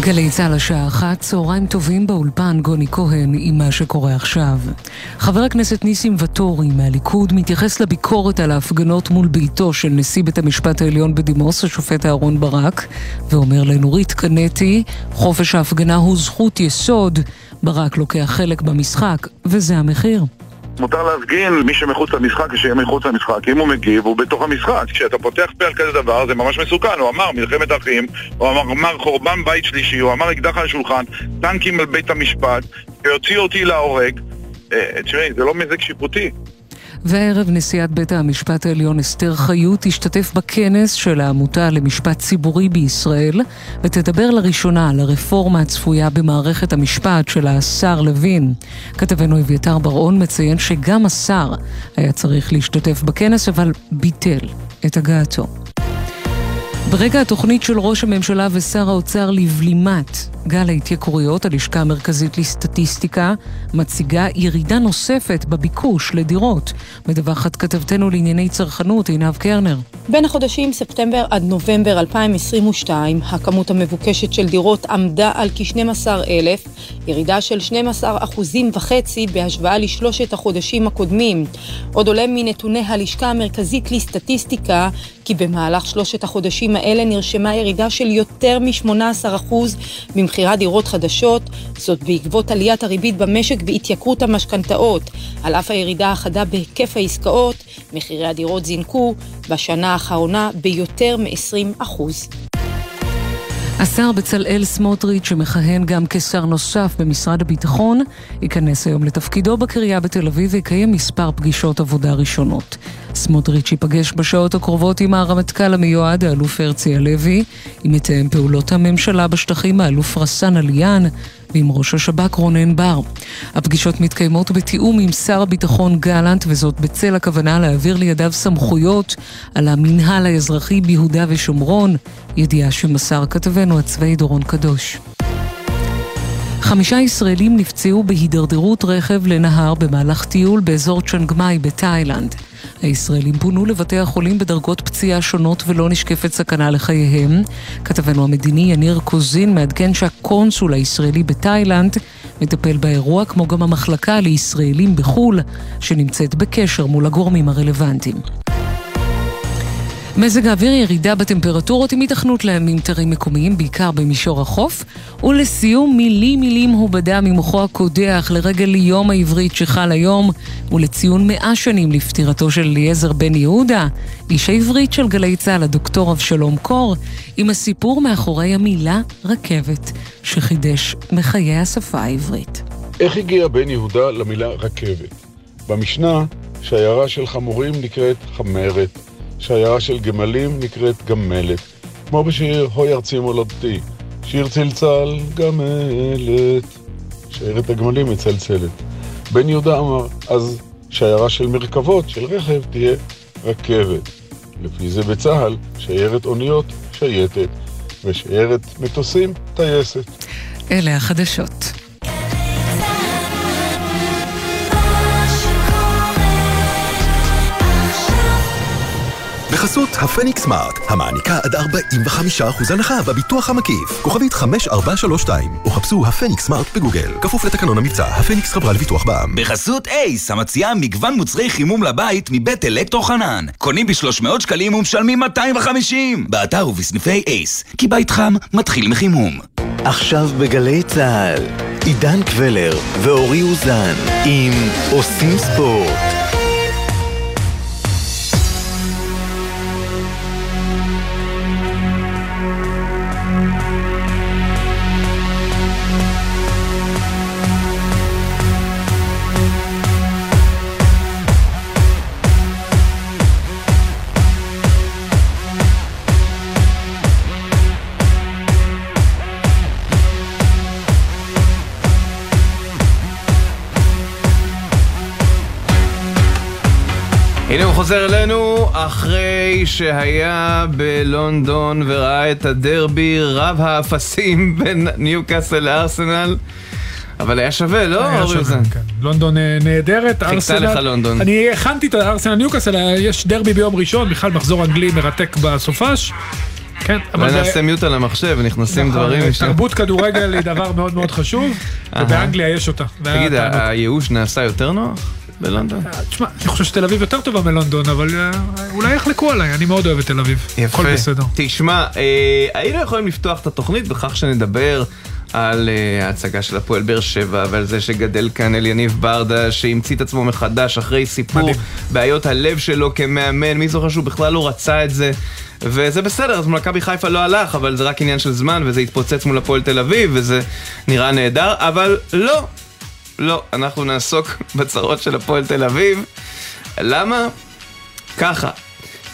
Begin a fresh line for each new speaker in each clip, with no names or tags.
גלי צה"ל השעה אחת, צהריים טובים באולפן גוני כהן עם מה שקורה עכשיו. חבר הכנסת ניסים ואטורי מהליכוד מתייחס לביקורת על ההפגנות מול ביתו של נשיא בית המשפט העליון בדימוס, השופט אהרן ברק, ואומר לנורית קנטי, חופש ההפגנה הוא זכות יסוד. ברק לוקח חלק במשחק, וזה המחיר.
מותר להפגין מי שמחוץ למשחק כשיהיה מחוץ למשחק. אם הוא מגיב, הוא בתוך המשחק. כשאתה פותח פה על כזה דבר, זה ממש מסוכן. הוא אמר מלחמת אחים, הוא אמר, אמר חורבן בית שלישי, הוא אמר אקדח על השולחן, טנקים על בית המשפט, והוציא אותי להורג. אה, תשמעי, זה לא מזג שיפוטי.
והערב נשיאת בית המשפט העליון אסתר חיות תשתתף בכנס של העמותה למשפט ציבורי בישראל ותדבר לראשונה על הרפורמה הצפויה במערכת המשפט של השר לוין. כתבנו אביתר בר-און מציין שגם השר היה צריך להשתתף בכנס אבל ביטל את הגעתו. ברגע התוכנית של ראש הממשלה ושר האוצר לבלימת גל ההתייקרויות, הלשכה המרכזית לסטטיסטיקה מציגה ירידה נוספת בביקוש לדירות. מדווחת כתבתנו לענייני צרכנות, עינב קרנר.
בין החודשים ספטמבר עד נובמבר 2022, הכמות המבוקשת של דירות עמדה על כ-12,000, ירידה של 12 אחוזים וחצי בהשוואה לשלושת החודשים הקודמים. עוד עולה מנתוני הלשכה המרכזית לסטטיסטיקה כי במהלך שלושת החודשים האלה נרשמה ירידה של יותר מ-18% במכירת דירות חדשות, זאת בעקבות עליית הריבית במשק והתייקרות המשכנתאות. על אף הירידה החדה בהיקף העסקאות, מחירי הדירות זינקו בשנה האחרונה ביותר מ-20%.
השר בצלאל סמוטריץ', שמכהן גם כשר נוסף במשרד הביטחון, ייכנס היום לתפקידו בקריה בתל אביב ויקיים מספר פגישות עבודה ראשונות. סמוטריץ' ייפגש בשעות הקרובות עם הרמטכ"ל המיועד, האלוף הרצי הלוי, עם מתאם פעולות הממשלה בשטחים, האלוף רסאן עליאן, ועם ראש השב"כ רונן בר. הפגישות מתקיימות בתיאום עם שר הביטחון גלנט, וזאת בצל הכוונה להעביר לידיו סמכויות על המינהל האזרחי ביהודה ושומרון, ידיעה שמסר כתבנו הצבאי דורון קדוש. חמישה ישראלים נפצעו בהידרדרות רכב לנהר במהלך טיול באזור צ'נגמאי בתאילנד. הישראלים פונו לבתי החולים בדרגות פציעה שונות ולא נשקפת סכנה לחייהם. כתבנו המדיני יניר קוזין מעדכן שהקונסול הישראלי בתאילנד מטפל באירוע, כמו גם המחלקה לישראלים בחו"ל, שנמצאת בקשר מול הגורמים הרלוונטיים. מזג האוויר ירידה בטמפרטורות עם התכנות לממטרים מקומיים, בעיקר במישור החוף. ולסיום, מילים מילים הובדה ממוחו הקודח לרגל יום העברית שחל היום, ולציון מאה שנים לפטירתו של אליעזר בן יהודה, איש העברית של גלי צה"ל, הדוקטור אבשלום קור, עם הסיפור מאחורי המילה רכבת, שחידש מחיי השפה העברית.
איך הגיע בן יהודה למילה רכבת? במשנה, שיירה של חמורים נקראת חמרת. שיירה של גמלים נקראת גמלת, כמו בשיר "הוי ארצי מולדתי", שיר צלצל גמלת, שיירת הגמלים מצלצלת. בן יהודה אמר, אז שיירה של מרכבות, של רכב, תהיה רכבת. לפי זה בצה"ל, שיירת אוניות, שייטת, ושיירת מטוסים, טייסת.
אלה החדשות.
בחסות הפניקס סמארט, המעניקה עד 45% הנחה בביטוח המקיף. כוכבית 5432, או חפשו הפניקס סמארט בגוגל. כפוף לתקנון המבצע, הפניקס חברה לביטוח בע"מ.
בחסות אייס, המציעה מגוון מוצרי חימום לבית מבית אלקטרו חנן. קונים ב-300 שקלים ומשלמים 250. באתר ובסניפי אייס, כי בית חם מתחיל מחימום.
עכשיו בגלי צה"ל, עידן קבלר ואורי אוזן עם עושים ספורט.
חוזר אלינו אחרי שהיה בלונדון וראה את הדרבי רב האפסים בין ניוקאסל לארסנל. אבל היה שווה, לא,
היה שווה? כן. לונדון אה, נהדרת,
חיכתה לך לונדון.
אני הכנתי את הארסנל ניוקאסל, יש דרבי ביום ראשון, בכלל מחזור אנגלי מרתק בסופש. כן,
אולי
זה-
נעשה מיוט על המחשב, נכנסים
נכון,
דברים משם.
תרבות כדורגל היא דבר מאוד מאוד חשוב. ובאנגליה יש אותה.
תגיד. הייאוש נעשה יותר נוח בלונדון?
תשמע, אני חושב שתל אביב יותר טובה מלונדון, אבל אה, אולי יחלקו עליי, אני מאוד אוהב את תל אביב. הכל בסדר.
תשמע, אה, היינו יכולים לפתוח את התוכנית בכך שנדבר על אה, ההצגה של הפועל באר שבע ועל זה שגדל כאן אליניב ברדה שהמציא את עצמו מחדש אחרי סיפור
מדהים.
בעיות הלב שלו כמאמן, מי זוכר שהוא בכלל לא רצה את זה וזה בסדר, אז מכבי חיפה לא הלך, אבל זה רק עניין של זמן וזה התפוצץ מול הפועל תל אביב וזה נראה נהדר, אבל לא, לא, אנחנו נעסוק בצרות של הפועל תל אביב. למה? ככה.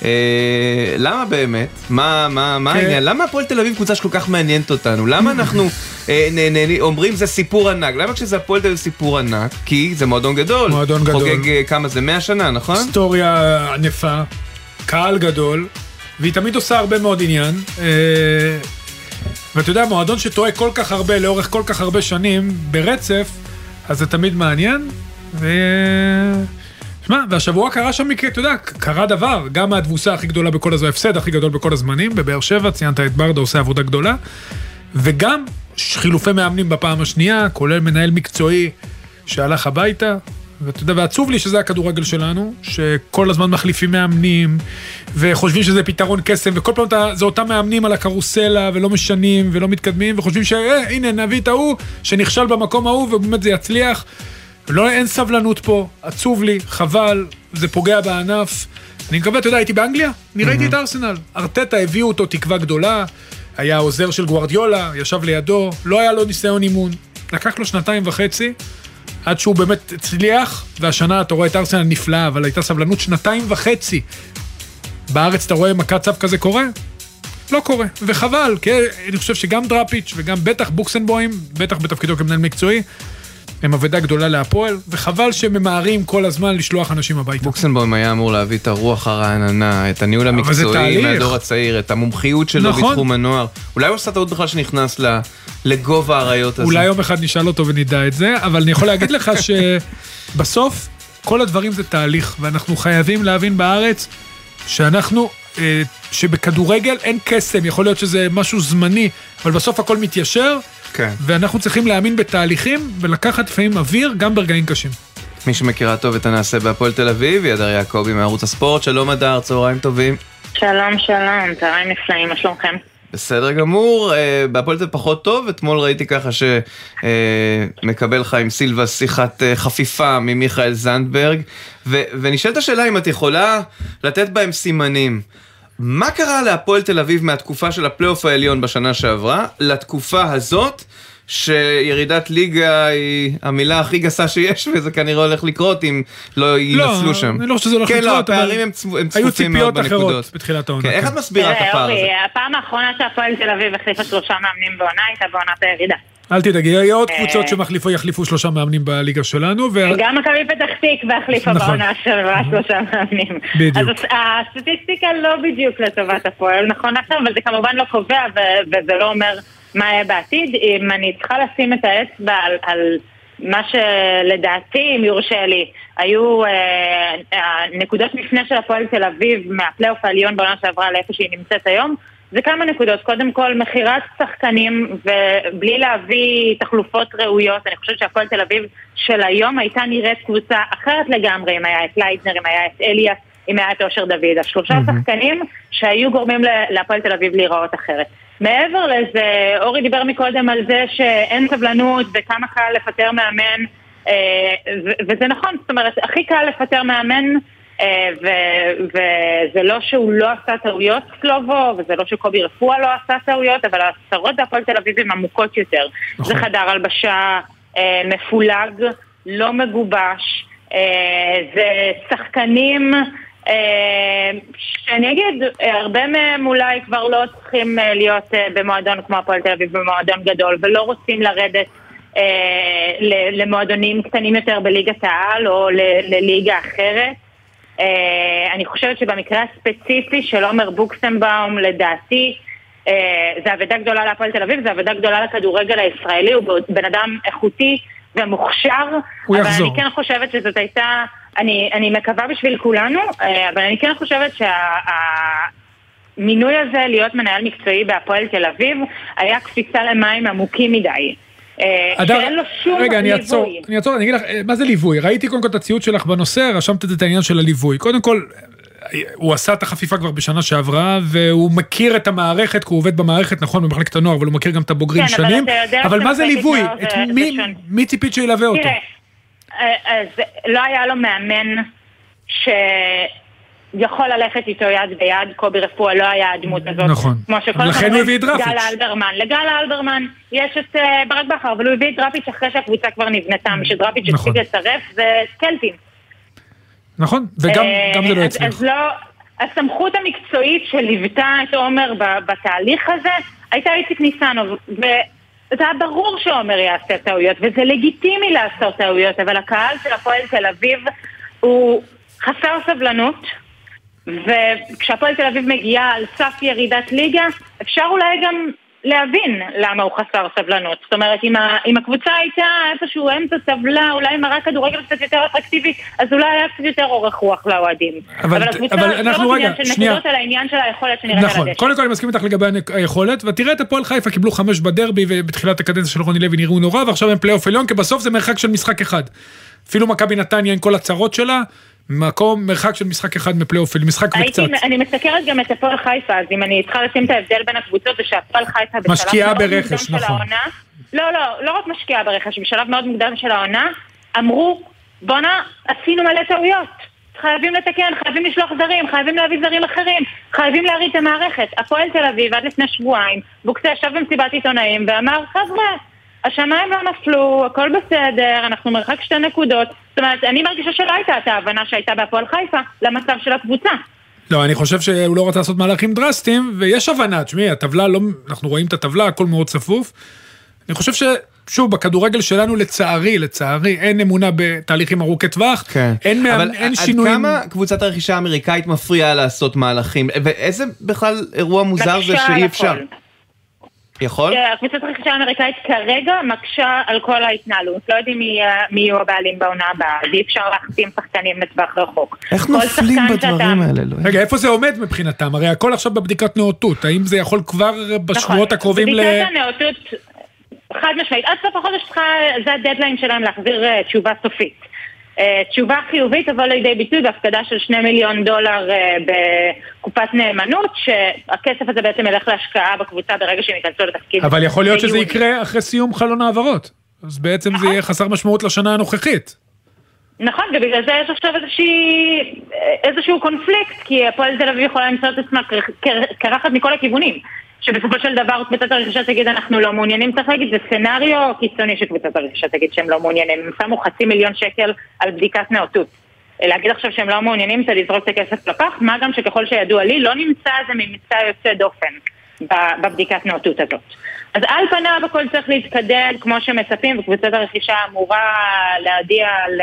אה, למה באמת? מה, מה, מה
כן.
העניין? למה הפועל תל אביב קבוצה שכל כך מעניינת אותנו? למה אנחנו אה, נ, נ, נ, אומרים זה סיפור ענק? למה כשזה הפועל תל אביב סיפור ענק? כי זה מועדון גדול.
מועדון גדול.
חוגג אה, כמה זה? 100 שנה, נכון?
היסטוריה ענפה, קהל גדול, והיא תמיד עושה הרבה מאוד עניין. אה, ואתה יודע, מועדון שטועה כל כך הרבה לאורך כל כך הרבה שנים ברצף, אז זה תמיד מעניין. ו... שמע, והשבוע קרה שם מקרה, אתה יודע, קרה דבר, גם מהתבוסה הכי גדולה בכל הזמן, ההפסד הכי גדול בכל הזמנים, בבאר שבע, ציינת את ברדה, עושה עבודה גדולה, וגם חילופי מאמנים בפעם השנייה, כולל מנהל מקצועי שהלך הביתה, ואתה יודע, ועצוב לי שזה הכדורגל שלנו, שכל הזמן מחליפים מאמנים, וחושבים שזה פתרון קסם, וכל פעם אתה, זה אותם מאמנים על הקרוסלה, ולא משנים, ולא מתקדמים, וחושבים שהנה, נביא את ההוא, שנכשל במקום ההוא, ובאמת זה יצליח. לא, אין סבלנות פה, עצוב לי, חבל, זה פוגע בענף. אני מקווה, אתה יודע, הייתי באנגליה, אני ראיתי את ארסנל. ארטטה הביאו אותו תקווה גדולה, היה עוזר של גוארדיולה, ישב לידו, לא היה לו ניסיון אימון. לקח לו שנתיים וחצי, עד שהוא באמת הצליח, והשנה אתה רואה את ארסנל נפלאה, אבל הייתה סבלנות שנתיים וחצי. בארץ אתה רואה מכת צו כזה קורה? לא קורה, וחבל, כי אני חושב שגם דראפיץ' וגם בטח בוקסנבוים, בטח בתפקידו כמנהל מקצועי, הם אבדה גדולה להפועל, וחבל שממהרים כל הזמן לשלוח אנשים הביתה.
בוקסנבוים היה אמור להביא את הרוח הרעננה, את הניהול המקצועי. מהדור הצעיר, את המומחיות שלו
נכון.
בתחום הנוער. אולי הוא עשה טעות בכלל שנכנס ל- לגובה האריות הזה.
אולי יום אחד נשאל אותו ונדע את זה, אבל אני יכול להגיד לך שבסוף כל הדברים זה תהליך, ואנחנו חייבים להבין בארץ שאנחנו, אה, שבכדורגל אין קסם, יכול להיות שזה משהו זמני, אבל בסוף הכל מתיישר,
כן.
ואנחנו צריכים להאמין בתהליכים ולקחת לפעמים אוויר גם ברגעים קשים.
מי שמכירה טוב את הנעשה בהפועל תל אביב, היא הדר יעקבי מערוץ הספורט. שלום הדר, צהריים טובים.
שלום, שלום, צהריים נפלאים, מה שלומכם?
בסדר גמור, אה, בהפועל זה פחות טוב, אתמול ראיתי ככה שמקבל לך עם סילבה שיחת אה, חפיפה ממיכאל זנדברג, ו- ונשאלת השאלה אם את יכולה לתת בהם סימנים. מה קרה להפועל תל אביב מהתקופה של הפלייאוף העליון בשנה שעברה, לתקופה הזאת, שירידת ליגה היא המילה הכי גסה שיש, וזה כנראה הולך לקרות אם לא ינצלו שם.
אני לא חושב שזה הולך
כן, לא,
לקרות, אבל
הפערים הם צפו- הם
היו
צפופים מאוד
ציפיות אחרות
בנקודות.
בתחילת העונה.
כן, איך
כן.
את מסבירה את הפער הזה?
אורי, הפעם האחרונה שהפועל תל אביב החליפה שלושה מאמנים בעונה הייתה בעונת הירידה.
אל תדאגי, יהיו עוד
אה.
קבוצות שמחליפו, יחליפו שלושה מאמנים בליגה שלנו.
גם מכבי פתח תקווה החליפה
נכון.
בעונה שעברה שלושה מאמנים.
בדיוק.
אז הס- הסטטיסטיקה לא בדיוק לטובת הפועל, נכון עכשיו, אבל זה כמובן לא קובע ו- וזה לא אומר מה יהיה בעתיד. אם אני צריכה לשים את האצבע על... על מה שלדעתי, אם יורשה לי, היו אה, הנקודות מפנה של הפועל תל אביב מהפלייאוף העליון בעונה שעברה לאיפה שהיא נמצאת היום, זה כמה נקודות. קודם כל, מכירת שחקנים, ובלי להביא תחלופות ראויות, אני חושבת שהפועל תל אביב של היום הייתה נראית קבוצה אחרת לגמרי, אם היה את לייטנר, אם היה את אליאס, אם היה את אושר דוד. אז שלושה שחקנים שהיו גורמים להפועל תל אביב להיראות אחרת. מעבר לזה, אורי דיבר מקודם על זה שאין סבלנות וכמה קל לפטר מאמן, אה, ו- וזה נכון, זאת אומרת, הכי קל לפטר מאמן ו- וזה לא שהוא לא עשה טעויות סלובו, וזה לא שקובי רפואה לא עשה טעויות, אבל הצרות בהפועל תל אביב הן עמוקות יותר. זה חדר הלבשה אה, מפולג, לא מגובש, אה, זה שחקנים, אה, שאני אגיד, אה, הרבה מהם אולי כבר לא צריכים אה, להיות אה, במועדון כמו הפועל תל אביב, במועדון גדול, ולא רוצים לרדת אה, למועדונים קטנים יותר בליגת העל או לליגה אחרת. אה, אני חושבת שבמקרה הספציפי של עומר בוקסנבאום, לדעתי, אה, זה אבדה גדולה להפועל תל אביב, זה אבדה גדולה לכדורגל הישראלי, הוא בן אדם איכותי ומוכשר,
הוא
אבל
יחזור.
אני כן חושבת שזאת הייתה, אני, אני מקווה בשביל כולנו, אה, אבל אני כן חושבת המינוי הזה להיות מנהל מקצועי בהפועל תל אביב היה קפיצה למים עמוקים מדי. אה,
אדר,
שאין לו שום
רגע, אני. אעצור, אני אעצור, אני אגיד לך, אה, מה זה ליווי? ראיתי קודם כל את הציוץ שלך בנושא, רשמת את העניין של הליווי. קודם כל, אה, הוא עשה את החפיפה כבר בשנה שעברה, והוא מכיר את המערכת, כי הוא עובד במערכת, נכון, במחלקת הנוער, אבל הוא מכיר גם את הבוגרים
כן, אבל
שנים.
יודע
אבל מה זה ליווי? את מי-. מי ציפית שילווה אותו?
תראה, אה, אז לא היה לו מאמן שיכול ללכת איתו יד ביד, קובי רפואה לא היה הדמות הזאת.
נכון.
כמו שכל
לכן הוא הביא את דראפיץ'.
גל אלברמן. לגל אלברמן יש את אה, ברק בכר, אבל הוא הביא את דראפיץ' אחרי שהקבוצה כבר נבנתה, מי שדראפיץ'
נכון.
הפסיק לצרף זה קלטין.
נכון, וגם
אה,
זה לא הצליח.
אז לא, הסמכות המקצועית שליוותה את עומר בתהליך הזה הייתה איציק ניסנוב, וזה היה ברור שעומר יעשה טעויות, וזה לגיטימי לעשות טעויות, אבל הקהל של הפועל תל אביב הוא חסר סבלנות, וכשהפועל תל אביב מגיעה על סף ירידת ליגה, אפשר אולי גם להבין למה הוא חסר סבלנות. זאת אומרת, אם, ה, אם הקבוצה הייתה איפשהו אמצע טבלה, אולי מראה כדורגל קצת יותר אטרקטיבי, אז אולי היה קצת יותר אורך רוח לאוהדים.
אבל-
הקבוצה
אבל אנחנו
לא רק
רגע,
של
שנייה.
נקודות, אלא עניין של היכולת שנראית על
נכון,
הדשא.
קודם כל אני מסכים איתך לגבי היכולת, ותראה את הפועל חיפה קיבלו חמש בדרבי ובתחילת הקדנציה של רוני לוי נראו נורא ועכשיו הם פלייאוף עליון כי בסוף זה מרחק של משחק אחד. אפילו מכבי נתניה עם כל הצרות שלה, מקום מרחק של משחק אחד מפלייאוף, משחק וקצת.
הייתי, אני מסתכלת גם את הפועל חיפה, אז אם אני צריכה לשים את ההבדל בין הקבוצות, זה שהפועל חיפה בשלב
משקיעה
מאוד
ברכש,
מוקדם של
נכון.
העונה, לא, לא, לא רק משקיעה ברכש, בשלב מאוד מוקדם של העונה, אמרו, בואנה, עשינו מלא טעויות. חייבים לתקן, חייבים לשלוח זרים, חייבים להביא זרים אחרים, חייבים להריד את המערכת. הפועל תל אביב עד לפני שבועיים, בוקסה ישב במסיבת עיתונאים ואמר, חבר'ה, השמיים לא נפלו, הכל בסדר, אנחנו מרחק שתי נקודות. זאת אומרת, אני מרגישה שלא הייתה את ההבנה שהייתה בהפועל חיפה למצב של הקבוצה.
לא, אני חושב שהוא לא רצה לעשות מהלכים דרסטיים, ויש הבנה, תשמעי, הטבלה לא, אנחנו רואים את הטבלה, הכל מאוד צפוף. אני חושב ש... שוב, בכדורגל שלנו, לצערי, לצערי, אין אמונה בתהליכים ארוכי טווח,
כן.
אין, מאמן-
אבל
אין
עד
שינויים.
כמה קבוצת הרכישה האמריקאית מפריעה לעשות מהלכים? ואיזה בכלל אירוע מוזר זה שאי אפשר?
הכל.
יכול?
הקבוצת הרכישה האמריקאית כרגע מקשה על כל ההתנהלות. לא יודעים מי, מי יהיו הבעלים בעונה הבאה, ואי אפשר להחתים שחקנים לטווח רחוק.
איך נופלים בדברים האלה?
רגע, איפה זה עומד מבחינתם? הרי הכל עכשיו בבדיקת נאותות, האם זה יכול כבר בשבועות
נכון,
הקרובים ל...
בדיקת הנאותות, חד משמעית, עד סוף החודש צריכה, זה הדדליין שלהם להחזיר אה, תשובה סופית. אה, תשובה חיובית תבוא לידי ביטוי בהפקדה של שני מיליון דולר אה, בקופת נאמנות, שהכסף הזה בעצם ילך להשקעה בקבוצה ברגע שהם ייכנסו לתפקיד.
אבל יכול להיות שזה. יקרה אחרי סיום חלון העברות. אז בעצם זה יהיה חסר משמעות לשנה הנוכחית.
נכון, ובגלל זה יש עכשיו איזושהי, איזשהו קונפליקט, כי הפועל תל אביב יכולה למצוא את עצמה קר- קר- קרחת מכל הכיוונים. שבסופו של דבר קבוצת הרכישה תגיד אנחנו לא מעוניינים, צריך להגיד, זה סצנריו קיצוני שקבוצת הרכישה תגיד שהם לא מעוניינים. הם שמו חצי מיליון שקל על בדיקת נאותות. להגיד עכשיו שהם לא מעוניינים זה לזרוק את הכסף לפח, מה גם שככל שידוע לי לא נמצא איזה ממצא יוצא דופן בבדיקת נאותות הזאת. אז על פניו הכל צריך להתקדם כמו שמצפים, וקבוצת הרכישה אמורה להודיע על,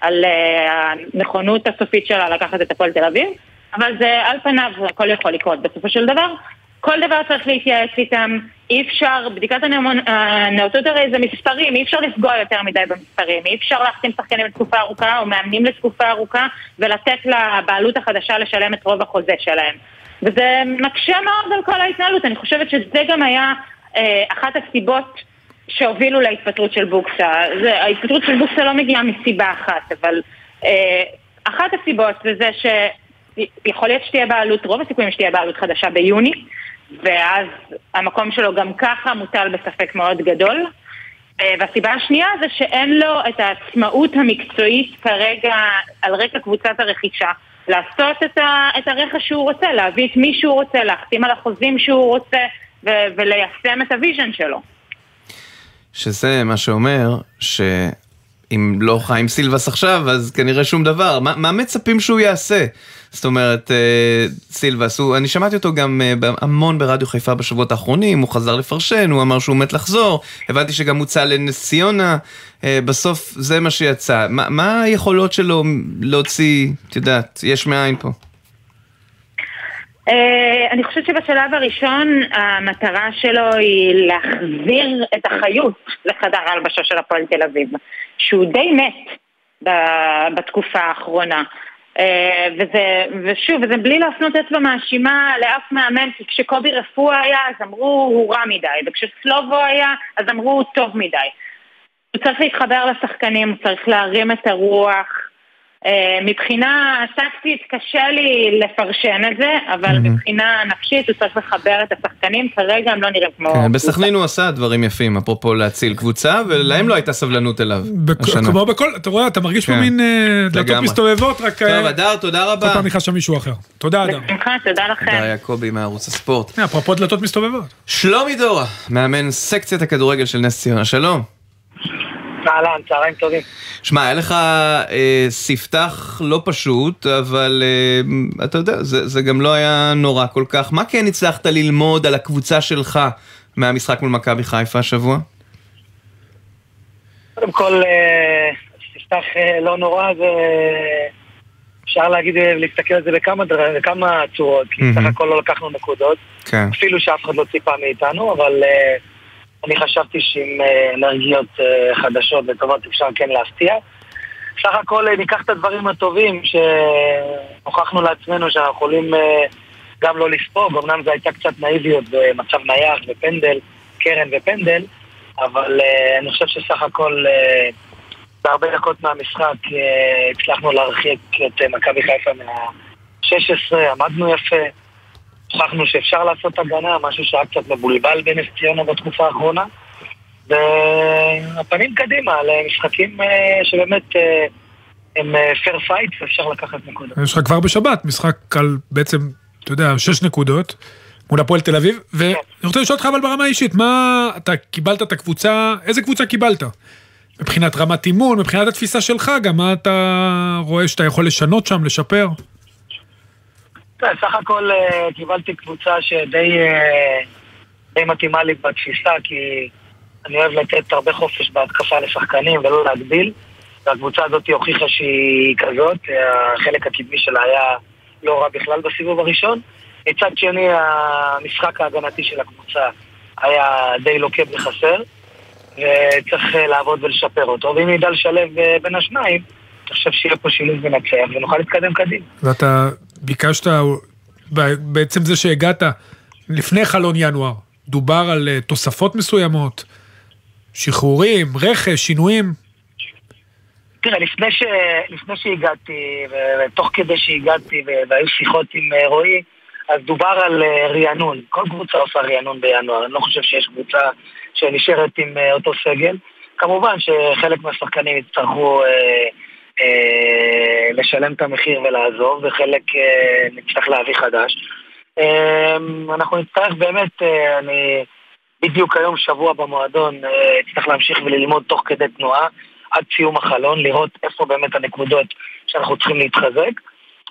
על אה, הנכונות הסופית שלה לקחת את הפועל תל אביב, אבל זה על פניו הכל יכול לקרות בסופו של דבר. כל דבר צריך להתייעץ איתם, אי אפשר, בדיקת הנאותות הרי זה מספרים, אי אפשר לפגוע יותר מדי במספרים, אי אפשר להחתים שחקנים לתקופה ארוכה או מאמנים לתקופה ארוכה ולתת לבעלות החדשה לשלם את רוב החוזה שלהם. וזה מקשה מאוד על כל ההתנהלות, אני חושבת שזה גם היה אה, אחת הסיבות שהובילו להתפטרות של בוקסה. זה, ההתפטרות של בוקסה לא מגיעה מסיבה אחת, אבל אה, אחת הסיבות זה זה שיכול להיות שתהיה בעלות, רוב הסיכויים שתהיה בעלות חדשה ביוני, ואז המקום שלו גם ככה מוטל בספק מאוד גדול. אה, והסיבה השנייה זה שאין לו את העצמאות המקצועית כרגע על רקע קבוצת הרכישה לעשות את, ה, את הרכש שהוא רוצה, להביא את מי שהוא רוצה, להחתים על החוזים שהוא רוצה ו- וליישם את ה vision שלו.
שזה מה שאומר שאם לא חיים סילבס עכשיו, אז כנראה שום דבר. מה, מה מצפים שהוא יעשה? זאת אומרת, אה, סילבס, הוא, אני שמעתי אותו גם אה, המון ברדיו חיפה בשבועות האחרונים, הוא חזר לפרשן, הוא אמר שהוא מת לחזור, הבנתי שגם הוצא לנס ציונה, אה, בסוף זה מה שיצא. מה, מה היכולות שלו להוציא, את יודעת, יש מאין פה?
אה, אני חושבת שבשלב הראשון המטרה שלו היא להחזיר את החיות לחדר ההלבשה של הפועל תל אביב, שהוא די מת בתקופה האחרונה. אה, וזה, ושוב, וזה בלי להפנות אצבע מאשימה לאף מאמן, כי כשקובי רפואה היה אז אמרו הוא רע מדי, וכשסלובו היה אז אמרו הוא טוב מדי. הוא צריך להתחבר לשחקנים, הוא צריך להרים את הרוח. אה, מבחינה טקטית קשה לי לפרשן את זה, אבל מבחינה נפשית הוא צריך לחבר את השחקנים, כרגע הם לא נראים כמו...
כן, בסכנין הוא עשה דברים יפים, אפרופו להציל קבוצה, ולהם לא הייתה סבלנות אליו השנה.
כמו בכל, אתה רואה, אתה מרגיש פה
כן.
מין אה, דלתות. מסתובבות, רק...
טוב,
אה,
הדר, תודה
כל
רבה.
פעם נכנס שם מישהו אחר. תודה, אדם.
בשמחה, תודה לכם.
הדר יעקבי מערוץ הספורט.
אפרופו דלתות מסתובבות.
שלומי דורה, מאמן סקציית הכדורגל של נס ציונה, שלום.
אהלן, צהריים טובים.
שמע, היה לך אה, ספתח לא פשוט, אבל אה, אתה יודע, זה, זה גם לא היה נורא כל כך. מה כן הצלחת ללמוד על הקבוצה שלך מהמשחק מול מכבי חיפה השבוע?
קודם כל, אה, ספתח אה, לא נורא, זה... אפשר להגיד, אה, להסתכל על זה בכמה, דר... בכמה צורות, כי
מהמם.
סך הכל לא לקחנו נקודות,
כן.
אפילו שאף אחד לא ציפה מאיתנו, אבל אה, אני חשבתי שעם אה, אנרגיות אה, חדשות וטובות אפשר כן להפתיע. סך הכל אה, ניקח את הדברים הטובים שהוכחנו לעצמנו שאנחנו יכולים גם לא לספוג, אמנם זו הייתה קצת נאיביות במצב נייח ופנדל, קרן ופנדל, אבל אני חושב שסך הכל בהרבה דקות מהמשחק הצלחנו להרחיק את מכבי חיפה מה-16, עמדנו יפה, הוכחנו שאפשר לעשות הגנה, משהו שהיה קצת מבולבל בנס ציונה בתקופה האחרונה. והפנים קדימה למשחקים אה, שבאמת אה, הם fair fight ואפשר לקחת נקודות.
יש לך כבר בשבת משחק על בעצם, אתה יודע, שש נקודות מול הפועל תל אביב, ואני רוצה לשאול אותך אבל ברמה האישית, מה, אתה קיבלת את הקבוצה, איזה קבוצה קיבלת? מבחינת רמת אימון, מבחינת התפיסה שלך גם, מה אתה רואה שאתה יכול לשנות שם, לשפר?
כן, סך הכל אה, קיבלתי קבוצה שדי אה, די מתאימה לי בתפיסה, כי אני אוהב לתת הרבה חופש בהתקפה לשחקנים ולא להגביל, והקבוצה הזאת הוכיחה שהיא כזאת, החלק הקדמי שלה היה לא רע בכלל בסיבוב הראשון. מצד שני, המשחק ההגנתי של הקבוצה היה די לוקה בחסר, וצריך אה, לעבוד ולשפר אותו, ואם נדע לשלב אה, בין השניים, אני חושב שיהיה פה שילוב מנצח ונוכל להתקדם קדימה.
ואתה ביקשת, בעצם זה שהגעת לפני חלון ינואר, דובר על אה, תוספות מסוימות, שחרורים, רכש, שינויים.
תראה, לפני, ש... לפני שהגעתי, ותוך כדי שהגעתי, והיו שיחות עם אה, רועי, אז דובר על אה, רענון. כל קבוצה עושה רענון בינואר. אני לא חושב שיש קבוצה שנשארת עם אותו סגל. כמובן שחלק מהשחקנים יצטרכו אה, אה, לשלם את המחיר ולעזוב, וחלק אה, נצטרך להביא חדש. אה, אנחנו נצטרך באמת, אה, אני בדיוק היום שבוע במועדון, אה, להמשיך וללמוד תוך כדי תנועה. עד סיום החלון, לראות איפה באמת הנקודות שאנחנו צריכים להתחזק.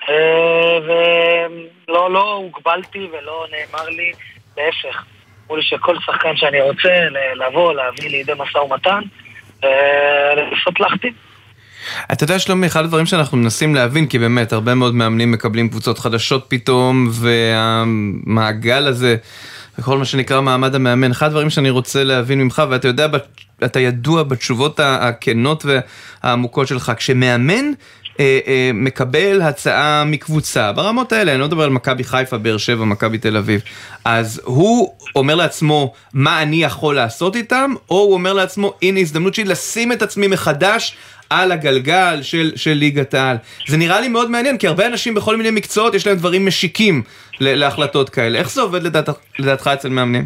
אה, ולא לא הוגבלתי ולא נאמר לי, להפך. אמרו לי שכל שחקן שאני רוצה לבוא, להביא לידי משא ומתן, ולנסות להחתים.
אתה יודע שלומי, אחד הדברים שאנחנו מנסים להבין, כי באמת הרבה מאוד מאמנים מקבלים קבוצות חדשות פתאום, והמעגל הזה, וכל מה שנקרא מעמד המאמן, אחד הדברים שאני רוצה להבין ממך, ואתה יודע, אתה ידוע בתשובות הכנות והעמוקות שלך, כשמאמן אה, אה, מקבל הצעה מקבוצה, ברמות האלה, אני לא מדבר על מכבי חיפה, באר שבע, מכבי תל אביב, אז הוא אומר לעצמו מה אני יכול לעשות איתם, או הוא אומר לעצמו הנה הזדמנות שלי לשים את עצמי מחדש על הגלגל של, של ליגת העל. זה נראה לי מאוד מעניין, כי הרבה אנשים בכל מיני מקצועות יש להם דברים משיקים להחלטות כאלה. איך זה עובד לדעת, לדעתך אצל מאמנים?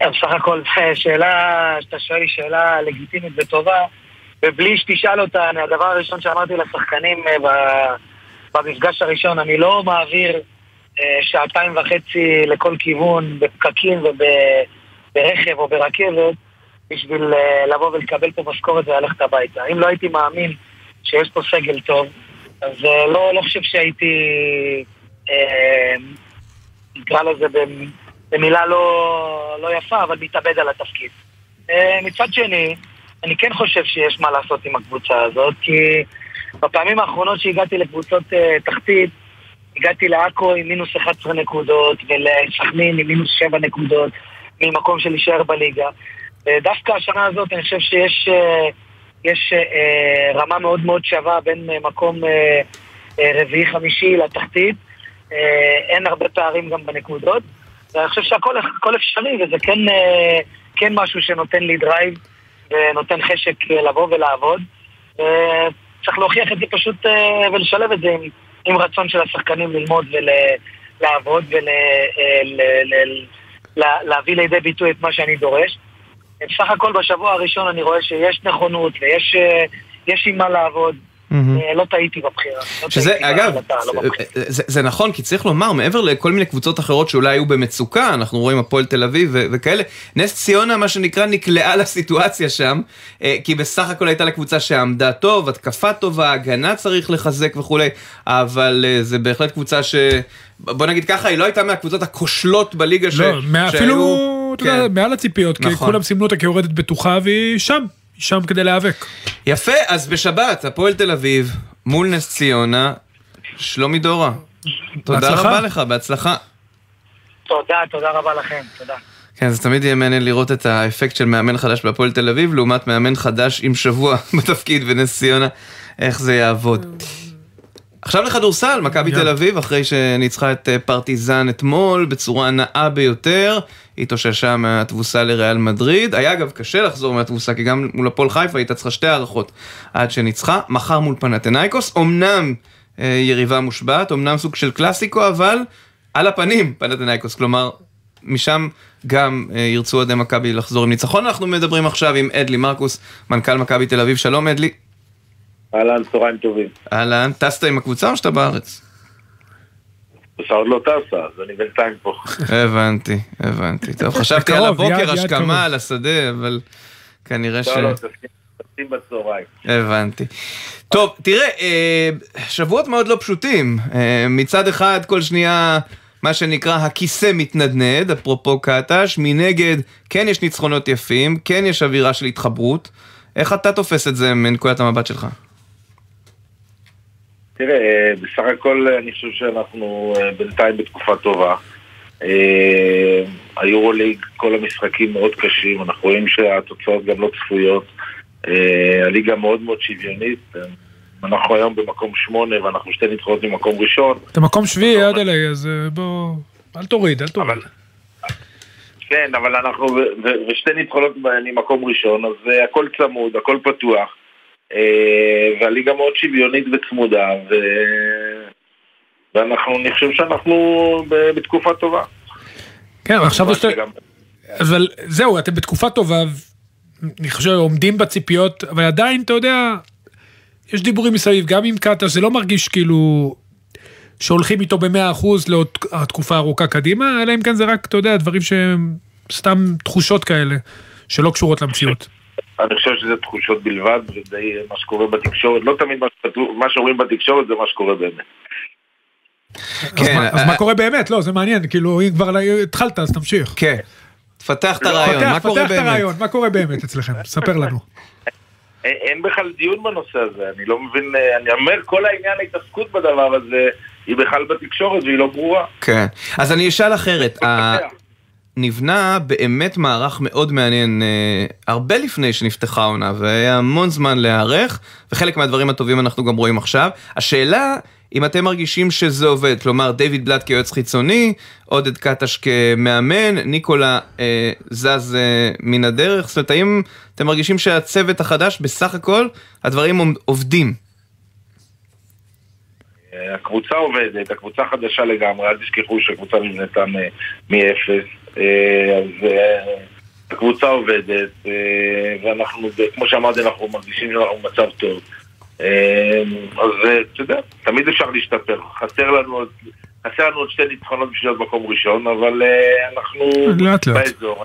בסך הכל שאלה, שאתה שואל היא שאלה לגיטימית וטובה, ובלי שתשאל אותה, אני- הדבר הראשון שאמרתי לשחקנים אה, במפגש הראשון, אני לא מעביר אה, שעתיים וחצי לכל כיוון בפקקים וברכב או ברכבת בשביל אה, לבוא ולקבל פה משכורת וללכת הביתה. אם לא הייתי מאמין שיש פה סגל טוב, אז אה, לא, לא חושב שהייתי, אה, נקרא לזה במ- במילה לא, לא יפה, אבל מתאבד על התפקיד. אה, מצד שני, אני כן חושב שיש מה לעשות עם הקבוצה הזאת, כי בפעמים האחרונות שהגעתי לקבוצות אה, תחתית, הגעתי לעכו עם מינוס 11 נקודות, ולסכנין עם מינוס 7 נקודות, ממקום של להישאר בליגה. ודווקא השנה הזאת אני חושב שיש אה, יש אה, רמה מאוד מאוד שווה בין אה, מקום אה, אה, רביעי-חמישי לתחתית. אה, אין הרבה פערים גם בנקודות. ואני חושב שהכל הכל אפשרי, וזה כן, אה, כן משהו שנותן לי drive ונותן חשק אה, לבוא ולעבוד. אה, צריך להוכיח את זה פשוט אה, ולשלב את זה עם, עם רצון של השחקנים ללמוד ולעבוד ולהביא לידי ביטוי את מה שאני דורש. בסך הכל בשבוע הראשון אני רואה שיש נכונות ויש אה, עם מה לעבוד. אה, לא טעיתי בבחירה. לא
שזה,
טעיתי
אגב,
לא בבחירה.
זה, זה, זה נכון, כי צריך לומר, מעבר לכל מיני קבוצות אחרות שאולי היו במצוקה, אנחנו רואים הפועל תל אביב וכאלה, נס ציונה, מה שנקרא, נקלעה לסיטואציה שם, אה, כי בסך הכל הייתה לה קבוצה שעמדה טוב, התקפה טובה, הגנה צריך לחזק וכולי, אבל אה, זה בהחלט קבוצה ש... בוא נגיד ככה, היא לא הייתה מהקבוצות הכושלות בליגה ש...
לא, מה-
שהיו-
אפילו, אתה יודע,
כן.
מעל הציפיות, כי
נכון.
כולם סימנו אותה כיורדת בטוחה והיא שם, שם כדי להיאבק.
יפה, אז בשבת, הפועל תל אביב, מול נס ציונה, שלומי דורה. תודה
בהצלחה.
רבה לך, בהצלחה.
תודה, תודה רבה לכם, תודה.
כן, זה תמיד יהיה מעניין לראות את האפקט של מאמן חדש בהפועל תל אביב, לעומת מאמן חדש עם שבוע בתפקיד בנס ציונה, איך זה יעבוד. עכשיו לכדורסל, מכבי תל אביב, אחרי שניצחה את אה, פרטיזן אתמול בצורה נאה ביותר, התאוששה מהתבוסה לריאל מדריד. היה אגב קשה לחזור מהתבוסה, כי גם מול הפועל חיפה הייתה צריכה שתי הערכות עד שניצחה. מחר מול פנתנאיקוס, אמנם אה, יריבה מושבעת, אמנם סוג של קלאסיקו, אבל על הפנים פנתנאיקוס, כלומר, משם גם אה, ירצו אוהדי מכבי לחזור עם ניצחון. אנחנו מדברים עכשיו עם אדלי מרקוס, מנכ"ל מכבי תל אביב. שלום אדלי.
אהלן, צהריים טובים.
אהלן, טסת עם הקבוצה או שאתה בארץ?
הקבוצה עוד לא טסה, אז אני בינתיים פה.
הבנתי, הבנתי. טוב, חשבתי על הבוקר. השכמה על השדה, אבל כנראה ש...
לא, לא, טסים- טסים בצהריים.
הבנתי. טוב, תראה, אה, שבועות מאוד לא פשוטים. אה, מצד אחד, כל שנייה, מה שנקרא, הכיסא מתנדנד, אפרופו קטש, מנגד, כן יש ניצחונות יפים, כן יש אווירה של התחברות. איך אתה תופס את זה מנקודת המבט שלך?
תראה, אה, בסך הכל אה, אני חושב שאנחנו אה, בינתיים בתקופה טובה. היורוליג, כל המשחקים מאוד קשים, אנחנו רואים שהתוצאות גם לא צפויות. הליגה מאוד מאוד שוויונית. אנחנו היום במקום שמונה ואנחנו שתי ניצחונות ממקום ראשון.
אתה מקום שביעי עד אליי, אז בוא, אל תוריד, אל תוריד.
כן, אבל אנחנו, ושתי ניצחונות ממקום ראשון, אז הכל צמוד, הכל פתוח. אה, והליגה מאוד שוויונית וצמודה, ו... ואנחנו, אני חושב שאנחנו ב- בתקופה טובה.
כן, עכשיו יש...
שגם-
אבל זהו, אתם בתקופה טובה, אני חושב, עומדים בציפיות, אבל עדיין, אתה יודע, יש דיבורים מסביב, גם עם קטש, זה לא מרגיש כאילו שהולכים איתו במאה אחוז לעוד תקופה ארוכה קדימה, אלא אם כן זה רק, אתה יודע, דברים שהם סתם תחושות כאלה, שלא קשורות למציאות.
אני חושב שזה תחושות בלבד, ודי מה שקורה בתקשורת. לא תמיד מה שאומרים בתקשורת זה מה שקורה באמת.
אז מה- אז מה קורה באמת? לא, זה מעניין, כאילו, אם כבר התחלת, אז תמשיך.
כן. תפתח את
לא,
הרעיון,
פתח,
מה קורה
פתח את
באמת?
הרעיון, מה קורה באמת אצלכם? ספר לנו.
אין, אין בכלל דיון בנושא הזה, אני לא מבין, אה, אני אומר, כל העניין ההתעסקות בדבר הזה, היא בכלל בתקשורת והיא לא ברורה.
כן. אז אני אשאל אחרת. נבנה באמת מערך מאוד מעניין אה, הרבה לפני שנפתחה העונה והיה המון זמן להיערך וחלק מהדברים הטובים אנחנו גם רואים עכשיו. השאלה אם אתם מרגישים שזה עובד, כלומר דיוויד בלאט כיועץ חיצוני, עודד קטש כמאמן, ניקולה אה, זז אה, מן הדרך, זאת אומרת האם אתם מרגישים שהצוות החדש בסך הכל הדברים עובדים?
אה, הקבוצה עובדת, הקבוצה חדשה לגמרי, אל תשכחו שהקבוצה נבנתה מאפס, אז אה, הקבוצה עובדת, אה, ואנחנו, כמו שאמרתי, אנחנו מרגישים שאנחנו במצב טוב. אה, אז אה, אתה יודע, תמיד אפשר להשתפר. חסר לנו עוד... חסר לנו עוד שתי ניצחונות בשביל להיות מקום ראשון, אבל אה, אנחנו
לאט לאט.
באזור.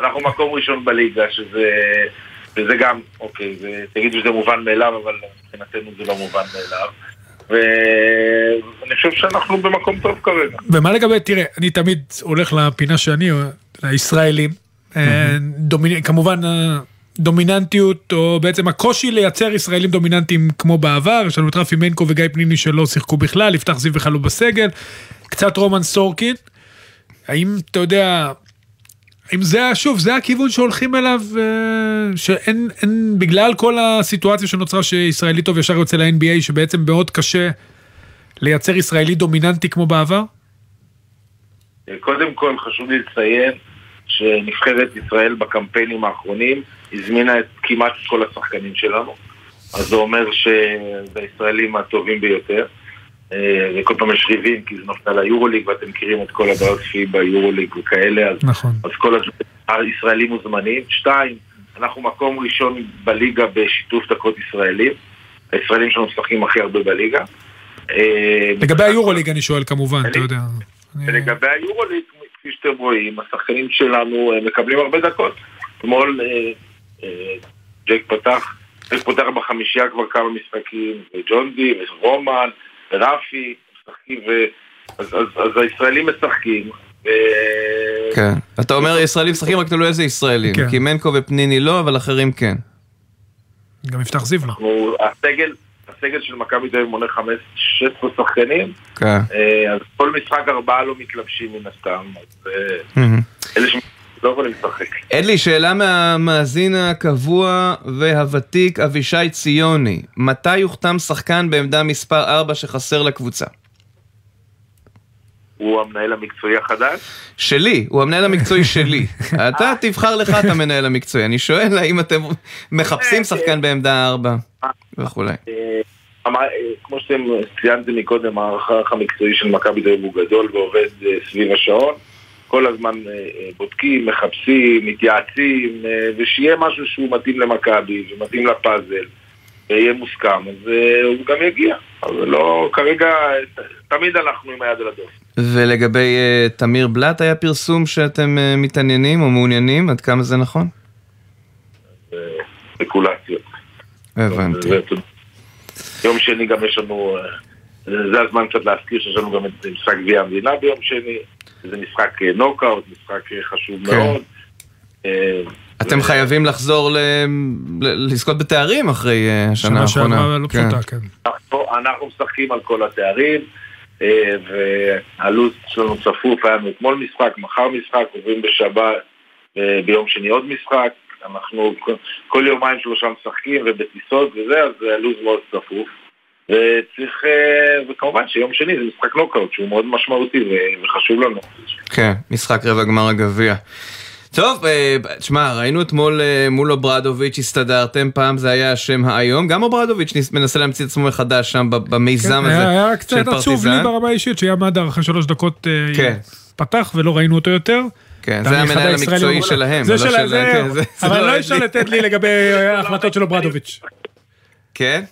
אנחנו מקום ראשון בליגה, שזה, שזה גם, אוקיי, זה, תגידו שזה מובן מאליו, אבל מבחינתנו זה לא מובן מאליו. ואני חושב שאנחנו במקום טוב כרגע.
ומה לגבי, תראה, אני תמיד הולך לפינה שאני, לישראלים, אה, כמובן הדומיננטיות, או בעצם הקושי לייצר ישראלים דומיננטיים כמו בעבר, יש לנו את רפי מנקו וגיא פניני שלא שיחקו בכלל, יפתח זיו לא בסגל, קצת רומן סורקין, האם אתה יודע, אם זה, שוב, זה הכיוון שהולכים אליו, אה, שאין, אין, בגלל כל הסיטואציה שנוצרה שישראלי טוב ישר יוצא ל-NBA, שבעצם מאוד קשה לייצר ישראלי דומיננטי כמו בעבר?
קודם כל חשוב לי לציין שנבחרת ישראל בקמפיינים האחרונים הזמינה את כמעט כל השחקנים שלנו. אז זה אומר שזה הישראלים הטובים ביותר. אה, וכל פעם יש ריבים כי זה נופל ליורוליג ואתם מכירים את כל הבעיות פי ביורוליג וכאלה, אז,
נכון.
אז כל הישראלים מוזמנים. שתיים, אנחנו מקום ראשון בליגה בשיתוף דקות ישראלים. הישראלים שלנו משחקים הכי הרבה בליגה. אה,
לגבי היורוליג אני שואל כמובן, אתה יודע.
ולגבי היורוליג, כפי שאתם רואים, השחקנים שלנו אה, מקבלים הרבה דקות. אתמול ג'ק פתח, ג'ק פותח בחמישייה כבר כמה משחקים, וג'ון די, ורומן, ורפי, משחקים, ו... אז, אז, אז הישראלים משחקים. ו...
כן. אתה אומר ישראלים משחקים רק תלוי איזה ישראלים.
כן.
כי מנקו ופניני לא, אבל אחרים כן.
גם יפתח זיו לא.
אנחנו, הסגל, הסגל של מכבי תל אביב מונה 15 שחקנים,
כן.
אה, אז כל משחק ארבעה לא מתלבשים מן הסתם, אז אה. אלה שלא יכולים לשחק.
אדלי, שאלה מהמאזין הקבוע והוותיק אבישי ציוני. מתי יוחתם שחקן בעמדה מספר 4 שחסר לקבוצה?
הוא המנהל המקצועי החדש.
שלי, הוא המנהל המקצועי שלי. אתה תבחר לך את המנהל המקצועי. אני שואל האם אתם מחפשים שחקן בעמדה 4 וכולי.
אה, אמר- אה, כמו שאתם ציינתם מקודם, הערך המקצועי של מכבי תל אביב הוא גדול ועובד אה, סביב השעון. כל הזמן אה, אה, בודקים, מחפשים, מתייעצים, אה, ושיהיה משהו שהוא מתאים למכבי ומתאים לפאזל, ויהיה מוסכם, אז הוא גם יגיע. אבל לא, כרגע, תמיד אנחנו עם היד על הדופק.
ולגבי תמיר בלאט היה פרסום שאתם מתעניינים או מעוניינים? עד כמה זה נכון?
ספקולציות.
הבנתי.
יום שני גם יש לנו, זה הזמן קצת להזכיר שיש לנו גם את משחק גביע המדינה ביום שני, זה משחק אה, נוקאוט, משחק אה, חשוב
כן.
מאוד. אה,
אתם חייבים לחזור ל- ל- לזכות בתארים אחרי אה, השנה
שנה
האחרונה.
שעברה לא
כן.
פשוטה, כן.
אנחנו- משחקים על כל התארים, אה, והלו"ז שלנו צפוף, היה לנו אתמול משחק, מחר משחק, עוברים בשבת, אה, ביום שני עוד משחק, אנחנו כל- כל יומיים שלושה משחקים ובטיסות וזה, אז הלו"ז מאוד צפוף. וצריך, אה, וכמובן שיום שני זה משחק נוקאוט שהוא מאוד משמעותי ו- וחשוב לנו.
כן, משחק רבע גמר הגביע. טוב, אה, תשמע, ראינו אתמול אה, מול אוברדוביץ' הסתדרתם, פעם זה היה השם האיום, גם אוברדוביץ' מנסה להמציא את עצמו מחדש שם במיזם
כן,
הזה
היה- היה
של
קצת עצוב לי
פרטיזן.
ברמה האישית, שהיה מדר אחרי שלוש דקות
כן.
פתח ולא ראינו אותו יותר.
כן, זה המנהל המקצועי שלהם,
זה
לא
של
של-
זה,
כן,
אבל
לא אדלי.
אפשר לתת לי לגבי ההחלטות של אוברדוביץ'.
כן?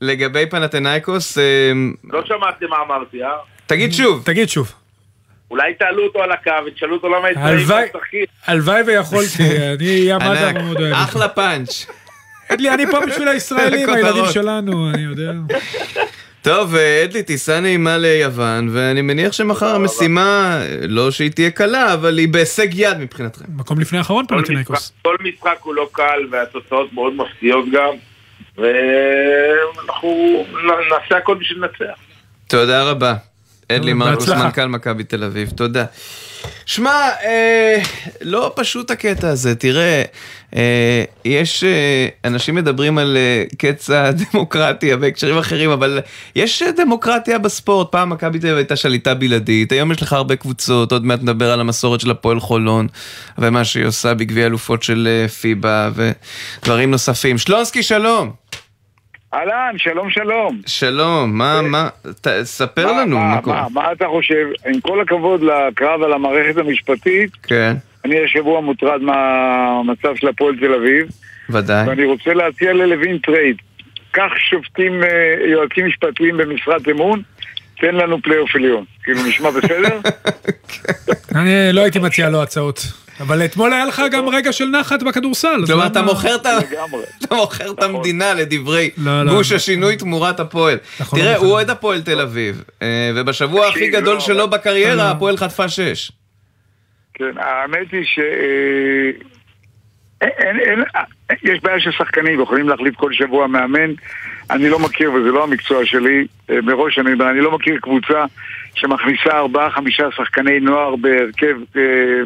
לגבי פנתנאיקוס, אה,
לא שמעתם מה אמרתי, אה?
תגיד שוב.
תגיד שוב.
אולי תעלו אותו על הקו ותשאלו אותו למה הישראלים
הלוואי-
משחקים.
הלוואי ויכולתי, אני אהיה
ענק,
מאוד אוהב.
אחלה פאנץ'.
אדלי, אני פה בשביל הישראלים. הילדים שלנו, אני יודע.
טוב, אה, אדלי, טיסה נעימה ליוון, ואני מניח שמחר המשימה, אה, לא שהיא תהיה קלה, אבל היא בהישג יד מבחינתכם.
מקום לפני האחרון.
משחק- כל משחק הוא לא קל והתוצאות מאוד מפתיעות גם ואנחנו נעשה הכל בשביל לנצח.
תודה רבה. אדלי מרקוס. מנכ"ל מכבי תל אביב, תודה. שמע, אה, לא פשוט הקטע הזה, תראה, אה, יש, אה, אנשים מדברים על אה, קץ הדמוקרטיה בהקשרים אחרים, אבל יש אה, דמוקרטיה בספורט, פעם מכבי תל אביב הייתה שליטה בלעדית, היום יש לך הרבה קבוצות, עוד מעט נדבר על המסורת של הפועל חולון, ומה שהיא עושה בגביע אלופות של אה, פיבה, ודברים נוספים. שלונסקי, שלום.
אהלן, שלום שלום.
שלום, מה, מה, ת, ספר לנו,
מה,
מה קורה?
מה, מה אתה חושב? עם כל הכבוד לקרב על המערכת המשפטית,
כן,
אני השבוע מוטרד מהמצב של הפועל תל אביב,
ודאי.
ואני רוצה להציע ללוין trade. קח שופטים, אה, יועצים משפטיים במשרת אמון, תן לנו פלייאוף עליון. כאילו, נשמע בסדר?
אני לא הייתי מציע לו הצעות. אבל אתמול היה לך גם רגע של נחת בכדורסל. אז
כלומר, אתה מוכר את את המדינה לדברי
לא, לא.
גוש השינוי תמורת הפועל.
נכון,
תראה,
נכון.
הוא אוהד הפועל תל אביב, אה, ובשבוע הכי גדול
לא,
שלו בקריירה, הפועל חטפה שש.
כן, האמת היא ש... אה, אין, אין, אין, יש בעיה של שחקנים, יכולים להחליף כל שבוע מאמן. אני לא מכיר, וזה לא המקצוע שלי, אה, מראש אני אומר, אני לא מכיר קבוצה שמכניסה ארבעה, חמישה שחקני נוער בהרכב אה,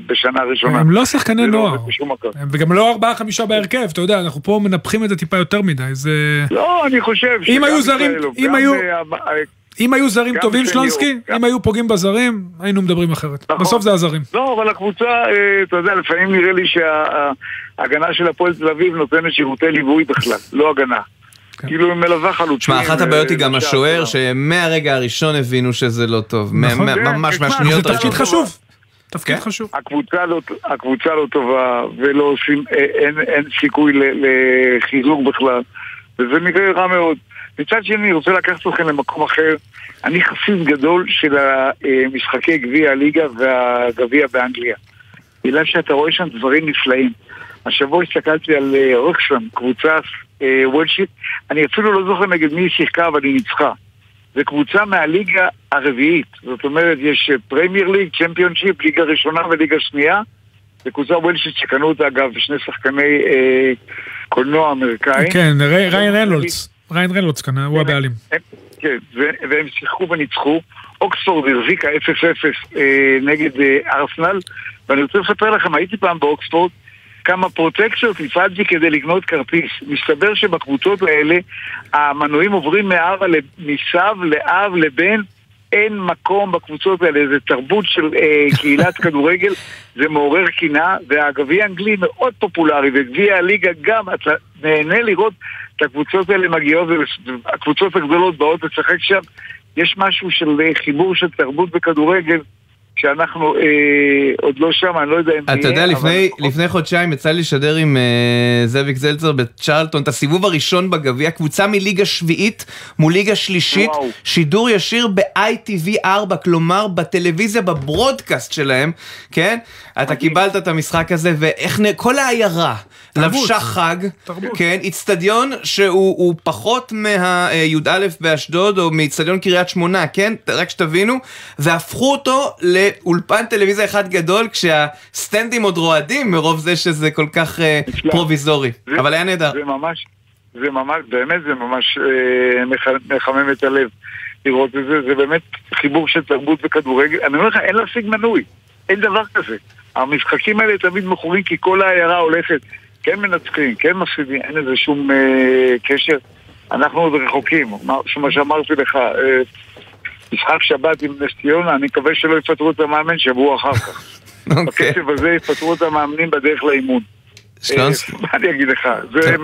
בשנה ראשונה.
הם לא שחקני
לא
נוער.
מקום.
הם- וגם לא ארבעה חמישה בהרכב, אתה יודע, אנחנו פה מנפחים את זה טיפה יותר מדי, זה...
לא, אני חושב
אם היו זרים, אם
גם,
היו-
אה, אה,
אם היו זרים
גם
טובים, שלונסקי,
יום,
אם היו פוגעים בזרים, היינו מדברים אחרת.
נכון.
בסוף זה הזרים.
לא, אבל הקבוצה, אה, אתה יודע, לפעמים נראה לי שההגנה של הפועל תל אביב נותנת שירותי ליווי בכלל, לא הגנה.
כן.
כאילו היא מלווה חלוצים.
תשמע, אחת הבעיות היא גם
אה,
השוער,
בשער.
שמהרגע הראשון הבינו שזה לא טוב.
נכון.
מה- מה- ממש מהשניות
זה תפקיד
הראשונות.
חשוב. תפקיד
כן?
חשוב.
הקבוצה לא, הקבוצה לא טובה, ולא עושים, אה, אין, אין סיכוי לחיזוק בכלל, וזה נראה רע מאוד. מצד שני, אני רוצה לקחת אתכם למקום אחר. אני חסיד גדול של המשחקי גביע הליגה והגביע באנגליה. בגלל שאתה רואה שם דברים נפלאים. השבוע הסתכלתי על אה, רוקסם, קבוצה אה, וולשית, אני אפילו לא זוכר נגד מי היא שיחקה, אבל היא ניצחה. זו קבוצה מהליגה הרביעית, זאת אומרת יש פרמייר ליג, צ'מפיונשיפ, ליגה ראשונה וליגה שנייה. זו קבוצה וולשית שקנו אותה אגב שני שחקני אה, קולנוע אמריקאים.
כן, רי- ריאן רנולדס. ריאן רנולדס כאן, הוא הבעלים.
כן, והם שיחקו וניצחו. אוקספורד החזיקה 0-0 אה, נגד אה, ארסנל, ואני רוצה לספר לכם, הייתי פעם באוקספורד, כמה פרוטקציות הפעלתי כדי לקנות כרטיס. מסתבר שבקבוצות האלה המנויים עוברים מאב, מסב לאב לבן, אין מקום בקבוצות האלה, זה תרבות של אה, קהילת כדורגל, זה מעורר קנאה, והגביע האנגלי מאוד פופולרי, וגביע הליגה גם, אתה נהנה לראות את הקבוצות האלה מגיעות, והקבוצות הגדולות באות לשחק שם, יש משהו של אה, חיבור של תרבות בכדורגל, שאנחנו אה, עוד לא שם, אני לא יודע אם
אתה יודע,
אבל
לפני,
לפחות-
לפני חודשיים יצא לי לשדר עם uh, זאביק זלצר בצ'רלטון את הסיבוב הראשון בגביע, קבוצה מליגה שביעית מול ליגה שלישית,
וואו.
שידור ישיר ב-ITV4, כלומר בטלוויזיה, בברודקאסט שלהם, כן? אתה קיבלת את המשחק הזה, ואיך. כל העיירה. לבשה חג,
תרבות.
כן? איצטדיון שהוא הוא פחות מה-י"א באשדוד או מאיצטדיון קריית שמונה, כן? רק שתבינו, והפכו אותו לאולפן טלוויזיה אחד גדול, כשהסטנדים עוד רועדים מרוב זה שזה כל כך אה,
נפלא.
פרוביזורי.
זה-
אבל היה נהדר.
זה ממש, זה ממש, באמת זה ממש אה, מח- מחמם את הלב לראות את זה, זה באמת חיבור של תרבות וכדורגל. אני אומר לך, אין להשיג מנוי, אין דבר כזה. המשחקים האלה תמיד מכורים כי כל העיירה הולכת, כן מנצחים, כן מפסידים, אין לזה שום אה, קשר. אנחנו עוד רחוקים, מה מה שאמרתי לך, אה, משחק שבת עם נס ציונה, אני מקווה שלא יפטרו את המאמן שבוע אחר כך.
אוקיי.
בקצב הזה יפטרו את המאמנים בדרך לאימון. אה, מה אני אגיד לך? זה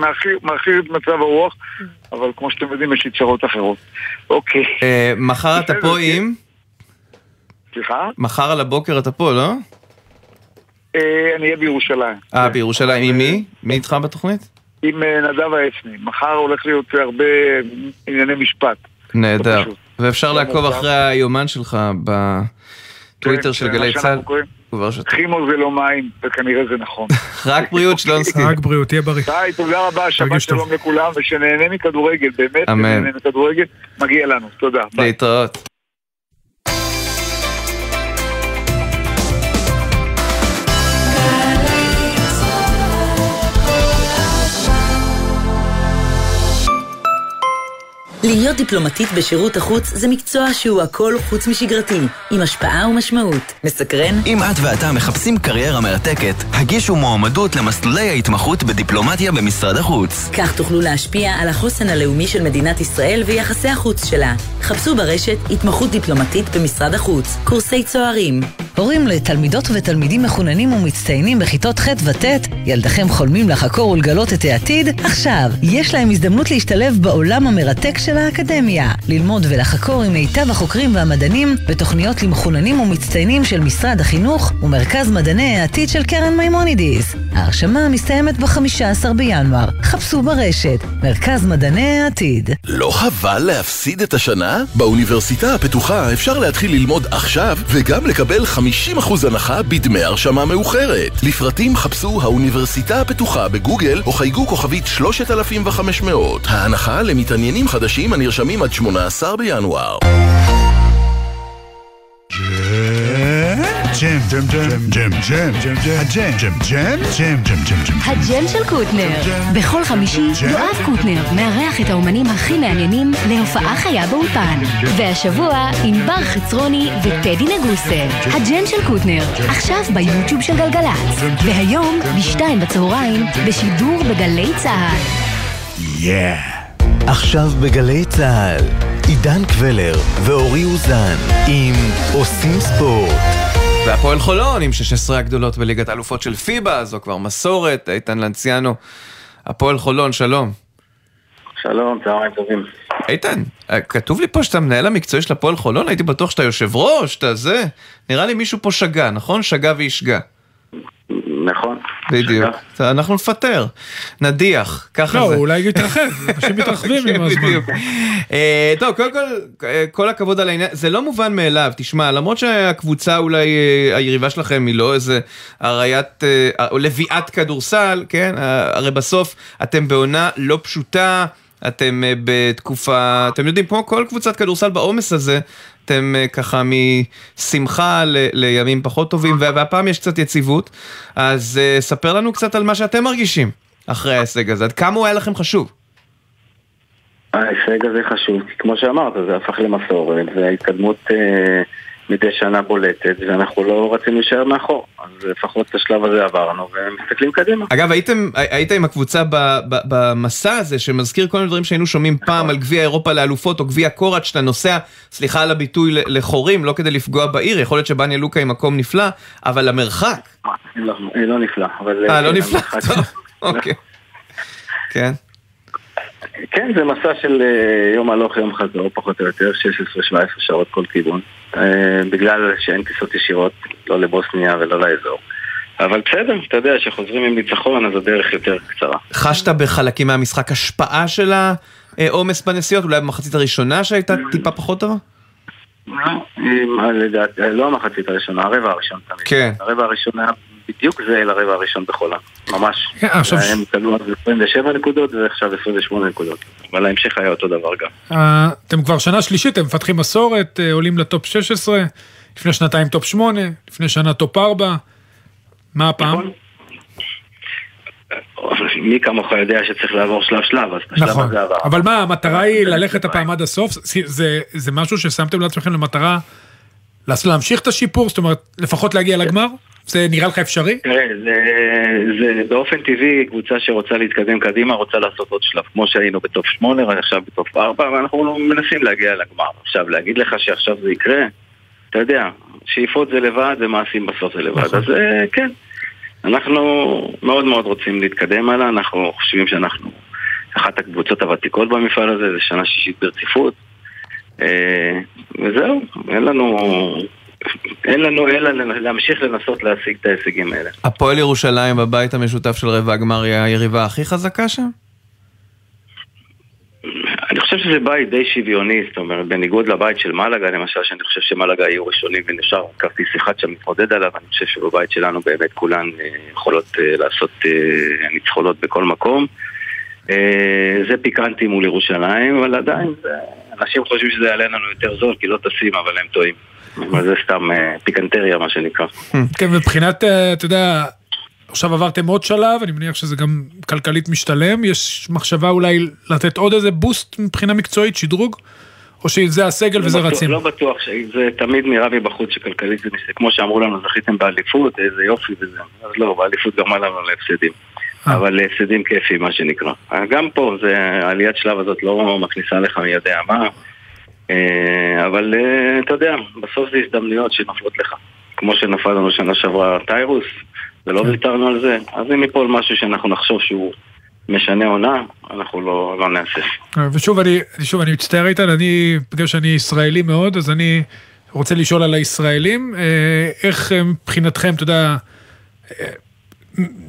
מרחיב את מצב הרוח, אבל כמו שאתם יודעים, יש לי צרות אחרות. אוקיי.
אה, מחר אתה פה
כן.
עם?
סליחה?
מחר על הבוקר אתה פה, לא?
אה, אני אהיה בירושלים.
אה, בירושלים. עם מי? מי איתך בתוכנית?
עם אה, נדב העצני. מחר הולך להיות הרבה ענייני משפט.
נהדר.
פשוט.
ואפשר
לא
לעקוב. אחרי היומן שלך בטוויטר
כן,
של
זה
גלי צה"ל.
חימו זה לא מים, וכנראה זה נכון.
רק בריאות שלונסקי.
רק בריאות, תהיה בריא.
די, תודה רבה, שבת. שלום לכולם, ושנהנה מכדורגל, באמת,
אמן.
שנהנה מכדורגל, מגיע לנו. תודה. ביי.
להתראות.
להיות דיפלומטית בשירות החוץ זה מקצוע שהוא הכל חוץ משגרתי, עם השפעה ומשמעות. מסקרן?
אם את ואתה מחפשים קריירה מרתקת, הגישו מועמדות למסלולי ההתמחות בדיפלומטיה במשרד החוץ.
כך תוכלו להשפיע על החוסן הלאומי של מדינת ישראל ויחסי החוץ שלה. חפשו ברשת התמחות דיפלומטית במשרד החוץ, קורסי צוערים.
הורים לתלמידות ותלמידים מחוננים ומצטיינים בכיתות ח' וט', ילדיכם חולמים לחקור ולגלות את העתיד? עכשיו, יש להם הזדמנות להשתלב בעולם המרתק של האקדמיה. ללמוד ולחקור עם מיטב החוקרים והמדענים בתוכניות למחוננים ומצטיינים של משרד החינוך ומרכז מדעני העתיד של קרן מימונידיס. ההרשמה מסתיימת ב-15 בינואר. חפשו ברשת, מרכז מדעני העתיד.
לא חבל להפסיד את השנה? באוניברסיטה הפתוחה אפשר להתחיל ללמוד עכשיו וגם לקבל 50% הנחה בדמי הרשמה מאוחרת. לפרטים חפשו האוניברסיטה הפתוחה בגוגל או חייגו כוכבית 3500. ההנחה למתעניינים חדשים הנרשמים עד 18 בינואר.
ג'ם, ג'ם, ג'ם, ג'ם, ג'ם, ג'ם, הג'ם, ג'ם, ג'ם, ג'ם, ג'ם, ג'ם, ג'ם.
הג'ם של קוטנר. בכל חמישי יואב קוטנר מארח את האומנים הכי מעניינים להופעה חיה באולפן. והשבוע ענבר חצרוני וטדי נגוסה. הג'ם של קוטנר, עכשיו ביוטיוב של גלגלצ. והיום, בשתיים בצהריים, בשידור בגלי צה"ל.
יאה. עכשיו בגלי צה"ל, עידן קבלר ואורי אוזן עם עושים ספורט.
והפועל חולון עם 16 הגדולות בליגת האלופות של פיבה, זו כבר מסורת, איתן לנציאנו. הפועל חולון, שלום.
שלום, צהריים טובים.
איתן, כתוב לי פה שאתה מנהל המקצועי של הפועל חולון, הייתי בטוח שאתה יושב ראש, אתה זה. נראה לי מישהו פה שגה, נכון? שגה וישגה. בדיוק. אנחנו נפטר, נדיח, ככה
לא,
זה.
אולי יתרחב, אנשים מתרחבים
כן,
עם הזמן.
בדיוק. אה, טוב, קודם כל, אה, כל הכבוד על העניין, זה לא מובן מאליו, תשמע, למרות שהקבוצה אולי, אה, היריבה שלכם היא לא איזה אריית, אה, או לביאת כדורסל, כן? הרי בסוף אתם בעונה לא פשוטה. אתם בתקופה, אתם יודעים, כמו כל קבוצת כדורסל בעומס הזה, אתם אה, ככה משמחה ל- לימים פחות טובים, וה- והפעם יש קצת יציבות. אז אה, ספר לנו קצת על מה שאתם מרגישים אחרי ההישג הזה, עד כמה הוא היה לכם חשוב.
ההישג הזה חשוב, כי כמו שאמרת, זה הפך למסורת, וההתקדמות אה, מדי שנה בולטת, ואנחנו לא רצינו להישאר מאחור. אז לפחות את השלב הזה עברנו, ומסתכלים קדימה.
אגב, הייתם, היית עם הקבוצה ב, ב, במסע הזה, שמזכיר כל מיני דברים שהיינו שומעים פעם על גביע אירופה לאלופות, או גביע קורת, שאתה נוסע, סליחה על הביטוי, לחורים, לא כדי לפגוע בעיר, יכול להיות שבניה לוקה היא מקום נפלא, אבל המרחק...
לא, לא נפלא, אבל...
אה, לא
כן,
נפלא,
המרחק-
טוב, אוקיי. כן.
כן, זה מסע של אה, יום הלוך יום חזור, פחות או יותר, 16-17 שעות כל כיוון. אה, בגלל שאין טיסות ישירות, לא לבוסניה ולא לאזור. אבל בסדר, אתה יודע, כשחוזרים עם ניצחון אז הדרך יותר קצרה.
חשת בחלקים מהמשחק השפעה של העומס בנסיעות, אולי במחצית הראשונה שהייתה טיפה פחות טובה?
אה, אה, לא המחצית הראשונה, הרבע הראשון תמיד.
כן.
הרבע הראשון היה בדיוק זהה לרבע הראשון בחולה, ממש.
כן, עכשיו-
הם קלו אז 27 נקודות ועכשיו 28 נקודות. אבל ההמשך היה אותו דבר גם.
אה, אתם כבר שנה שלישית, אתם מפתחים מסורת, אה, עולים ל top 16, לפני שנתיים top 8, לפני שנה top 4. מה הפעם?
מי כמוך יודע שצריך לעבור שלב שלב, אז בשלב
נכון,
הזה עבר.
אבל מה, המטרה היא ללכת הפעם עד הסוף? זה- זה- משהו ששמתם לעצמכם למטרה להמשיך את השיפור? זאת אומרת, לפחות להגיע לגמר? זה נראה לך אפשרי?
תראה, זה, זה באופן טבעי קבוצה שרוצה להתקדם קדימה, רוצה לעשות עוד שלב. כמו שהיינו ב top 8, עכשיו ב top 4, ואנחנו מנסים להגיע לגמר. עכשיו, להגיד לך שעכשיו זה יקרה, אתה יודע, שאיפות זה לבד ומעשים בסוף זה לבד. אז אה, כן, אנחנו מאוד מאוד רוצים להתקדם הלאה, אנחנו חושבים שאנחנו אחת הקבוצות הוותיקות במפעל הזה, זה שנה שישית ברציפות. אה, וזהו, אין לנו... אין לנו אלא להמשיך לנסות להשיג את ההישגים האלה.
הפועל ירושלים בבית המשותף של רבע הגמר היא היריבה הכי חזקה שם?
אני חושב שזה בית די שוויוני, זאת אומרת, בניגוד לבית של מלאגה למשל, שאני חושב שמלאגה יהיו ראשונים ונשאר כרטיס אחד שם מתמודד עליו, אני חושב שבבית שלנו באמת כולן אה, יכולות אה, לעשות אה, ניצחונות בכל מקום. זה פיקנטי מול ירושלים, אבל עדיין, אנשים חושבים שזה יעלה לנו יותר זול, כי לא טסים, אבל הם טועים. אבל זה סתם אה, פיקנטריה, מה שנקרא.
כן, מבחינת, אה, אתה יודע, עכשיו עברתם עוד שלב, אני מניח שזה גם כלכלית משתלם, יש מחשבה אולי לתת עוד איזה בוסט מבחינה מקצועית, שדרוג? או שזה הסגל וזה
לא בטוח-
רצים?
לא בטוח, זה תמיד נראה מבחוץ שכלכלית זה ניסה, כמו שאמרו לנו, זכיתם באליפות, איזה יופי וזה. אז לא, באליפות גרמה לנו להפסדים. אבל הפסדים כיפים, מה שנקרא. גם פה, זה, העליית שלב הזאת לא מכניסה לך מי יודע מה, אה, אבל אה, אתה יודע, בסוף זה הזדמנויות שנופלות לך. כמו שנפל לנו שנה שעברה טיירוס, ולא ויתרנו על זה, אז אם ייפול משהו שאנחנו נחשוב שהוא משנה עונה, אנחנו לא, לא נהסס.
אה, ושוב, אני, שוב, אני מצטער איתן, אני, בגלל שאני ישראלי מאוד, אז אני רוצה לשאול על הישראלים, אה, איך אה, מבחינתכם, אתה יודע, אה,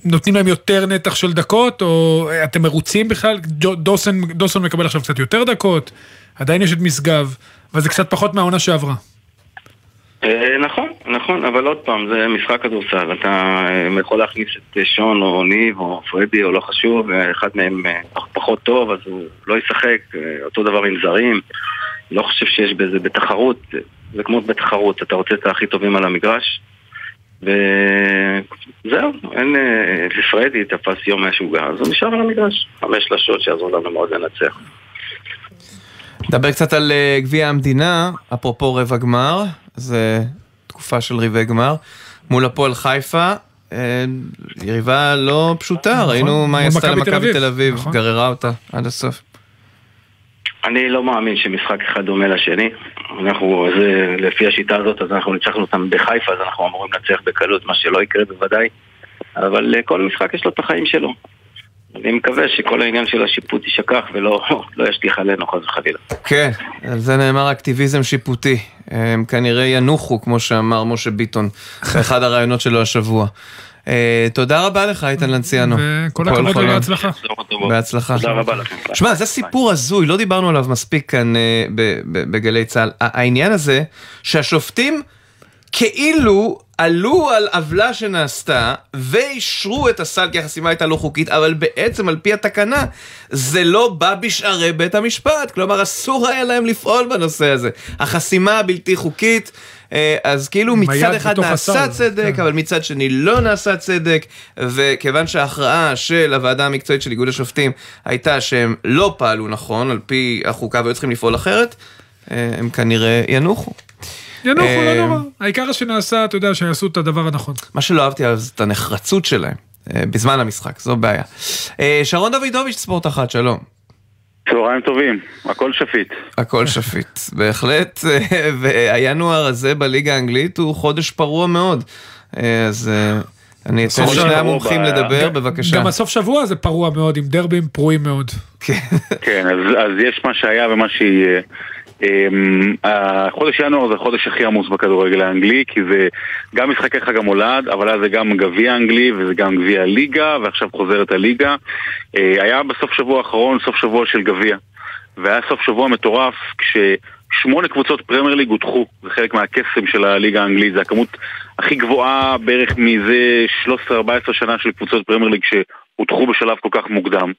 נותנים להם יותר נתח של דקות, או אה, אתם מרוצים בכלל? דוסון, דוסון מקבל עכשיו קצת יותר דקות, עדיין יש את משגב, אבל זה קצת פחות מהעונה שעברה.
אה, נכון, נכון, אבל עוד פעם, זה משחק כדורסל, אתה אה, יכול להכניס את אה, שון או ניב או פרדי או לא חשוב, אחד מהם פחות טוב אז הוא לא ישחק, אותו דבר עם זרים, לא חושב שיש בזה בתחרות, זה כמו בתחרות, אתה רוצה את הכי טובים על המגרש, וזהו, אין... לפרדי תפס יום מהשוגע, אז הוא נשאר על המגרש. חמש שלשות שיעזרו לנו מאוד לנצח.
נדבר קצת על אה, גביע המדינה, אפרופו רבע גמר, זה תקופה של רבעי גמר, מול הפועל חיפה, אה, יריבה לא פשוטה,
נכון.
ראינו מה היא עשתה למכבי
אביב,
תל אביב,
נכון.
גררה אותה עד הסוף.
אני לא מאמין שמשחק אחד דומה לשני. אנחנו, זה, לפי השיטה הזאת, אז אנחנו ניצחנו אותם בחיפה, אז אנחנו אמורים לנצח בקלות, מה שלא יקרה בוודאי. אבל אה, כל משחק יש לו את החיים שלו. אני מקווה שכל העניין של השיפוט יישכח ולא לא ישליך עלינו חס וחלילה.
כן, על זה נאמר אקטיביזם שיפוטי. הם כנראה ינוחו, כמו שאמר משה ביטון באחד הראיונות שלו השבוע. אה, תודה רבה לך, איתן לנציאנו.
וכל הכבוד. ובהצלחה.
בהצלחה.
תודה רבה לכם.
שמע, זה סיפור הזוי, לא דיברנו עליו מספיק כאן אה, בגלי צה"ל. העניין הזה שהשופטים כאילו עלו על עוולה שנעשתה ואישרו את הסל כי החסימה הייתה לא חוקית, אבל בעצם על פי התקנה זה לא בא בשערי בית המשפט, כלומר אסור היה להם לפעול בנושא הזה. החסימה הבלתי חוקית, אה, אז כאילו מצד אחד נעשה
הסל,
צדק,
כן.
אבל מצד שני לא נעשה צדק, וכיוון שההכרעה של הוועדה המקצועית של איגוד השופטים הייתה שהם לא פעלו נכון על פי החוקה והיו צריכים לפעול אחרת, אה, הם כנראה ינוחו.
ינוחו,
אה,
לא נורא. העיקר שנעשה, אתה יודע, שיעשו את הדבר הנכון.
מה שלא אהבתי זה את הנחרצות שלהם אה, בזמן המשחק, זו בעיה. אה, שרון דוידוביץ', ספורט אחת, שלום.
צהריים טובים, הכל שפיט.
הכל שפיט, בהחלט, אה, והינואר הזה בליגה האנגלית הוא חודש פרוע מאוד. אה, אז אה, אני אתן לשני המומחים לדבר, בבקשה.
גם הסוף שבוע זה פרוע מאוד, עם דרבים פרועים מאוד.
כן, אז, אז יש מה שהיה ומה שיהיה. אמ, החודש ינואר זה החודש הכי עמוס בכדורגל האנגלי, כי זה גם משחקי חג המולד, אבל אז זה גם גביע אנגלי וזה גם גביע הליגה, ועכשיו חוזרת הליגה. אה, היה בסוף שבוע האחרון סוף שבוע של גביע, והיה סוף שבוע מטורף כששמונה קבוצות פרמייר ליג הודחו, זה חלק מהקסם של הליגה האנגלית, זה הכמות הכי גבוהה בערך מזה 13-14 שנה של קבוצות פרמייר ליג שהודחו בשלב כל כך מוקדם.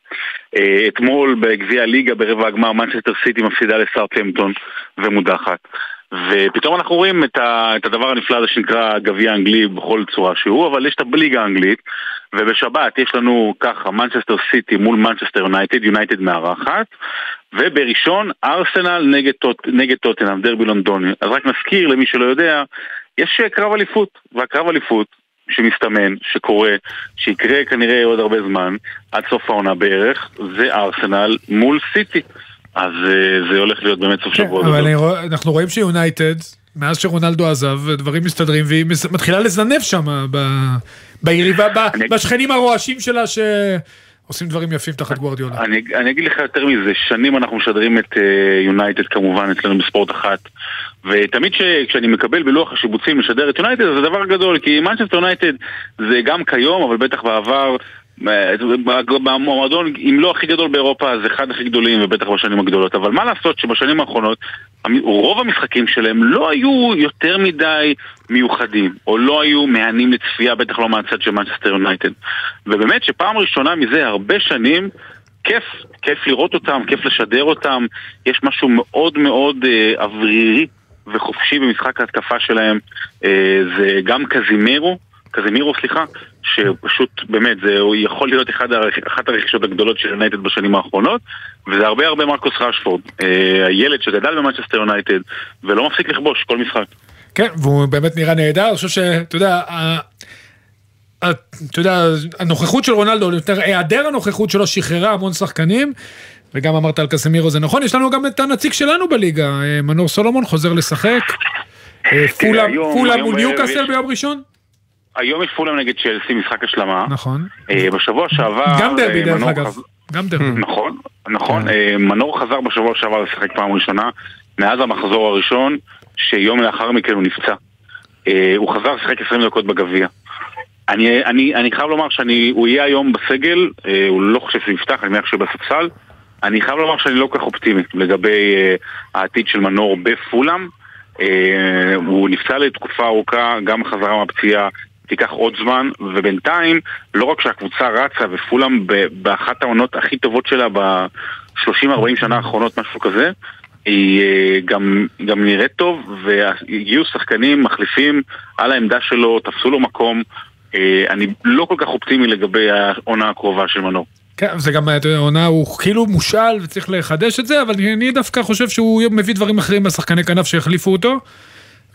אה, אתמול בגביע הליגה ברבע הגמר מנצ'סטר סיטי מפסידה לסאות'המפטון ומודחת. ופתאום אנחנו רואים את, ה, את הדבר הנפלא הזה שנקרא גביע אנגלי בכל צורה שהוא, אבל יש את הליגה האנגלית, ובשבת יש לנו ככה מנצ'סטר סיטי מול מנצ'סטר יונייטד, יונייטד מארחת, ובראשון ארסנל נגד, טוט- נגד טוטנאם, דרבי לונדוני. אז רק נזכיר למי שלא יודע, יש אה, קרב אליפות, והקרב אליפות שמסתמן, שקורה, שיקרה כנראה עוד הרבה זמן, עד סוף העונה בערך, זה ארסנל מול סיטי. אז אה, זה הולך להיות באמת סוף שבוע
אבל אנחנו רואים שיונייטד, מאז שרונלדו עזב, דברים מסתדרים, והיא מתחילה לזנב שם, ביריבה, בשכנים הרועשים שלה, שעושים דברים יפים תחת גוורדיולה.
אני, אני אגיד לך יותר מזה, שנים אנחנו משדרים את אה, יונייטד כמובן אצלנו בספורט אחת ותמיד ש, כשאני מקבל בלוח השיבוצים לשדר את יונייטד זה דבר גדול כי מנצ'סטר יונייטד זה גם כיום אבל בטח בעבר אה, במועדון אם לא הכי גדול באירופה אז אחד הכי גדולים ובטח בשנים הגדולות אבל מה לעשות שבשנים האחרונות רוב המשחקים שלהם לא היו יותר מדי מיוחדים או לא היו מהנים לצפייה בטח לא מהצד של מנצ'סטר יונייטד ובאמת שפעם ראשונה מזה הרבה שנים כיף, כיף לראות אותם, כיף לשדר אותם, יש משהו מאוד מאוד אה, אוורירי וחופשי במשחק ההתקפה שלהם, אה, זה גם קזימירו, קזימירו סליחה, שפשוט באמת זה יכול להיות אחד. אחת הרכישות הגדולות של יונייטד בשנים האחרונות, וזה הרבה הרבה מרקוס רשפורד, אה, הילד שגדל במנצ'סטר יונייטד ולא מפסיק לכבוש כל משחק.
כן, והוא באמת נראה נהדר, אני חושב שאתה יודע, אתה יודע, הנוכחות של רונלדו, יותר היעדר הנוכחות שלו שחררה המון שחקנים, וגם אמרת על קסמירו זה נכון, יש לנו גם את הנציג שלנו בליגה, אה, מנור סולומון חוזר לשחק, אה, פולה
היום-
פולה מול ניוקאסל ביום ראשון,
היום יש פולאם נגד צ'לסי, משחק השלמה.
נכון.
אה, בשבוע שעבר...
גם דרבי
אה,
דרך אגב, גם דרבי.
נכון, נכון. אה, מנור חזר בשבוע שעבר לשחק פעם ראשונה, מאז המחזור הראשון, שיום לאחר מכן הוא נפצע. הוא חזר לשחק 20 דקות בגביע. אני, אני, אני חייב לומר שהוא יהיה היום בסגל, אה, הוא לא חושב שהוא יפתח, אני מניח שהוא בספסל. אני חייב לומר שאני לא כל כך אופטימי לגבי אה, העתיד של מנור בפולאם. אה, הוא נפצע לתקופה ארוכה, גם חזרה מהפציעה תיקח עוד זמן, ובינתיים, לא רק שהקבוצה רצה ופולאם ב- באחת העונות הכי טובות שלה ב-30-40 שנה האחרונות, משהו כזה, היא אה, גם, גם נראית טוב, והגיעו שחקנים מחליפים על העמדה שלו, תפסו לו מקום. אה, אני לא כל כך אופטימי לגבי העונה הקרובה של מנור.
כן, זה גם, עונה, הוא כאילו מושאל וצריך לחדש את זה, אבל אני דווקא חושב שהוא מביא דברים אחרים מהשחקני כנף שהחליפו אותו.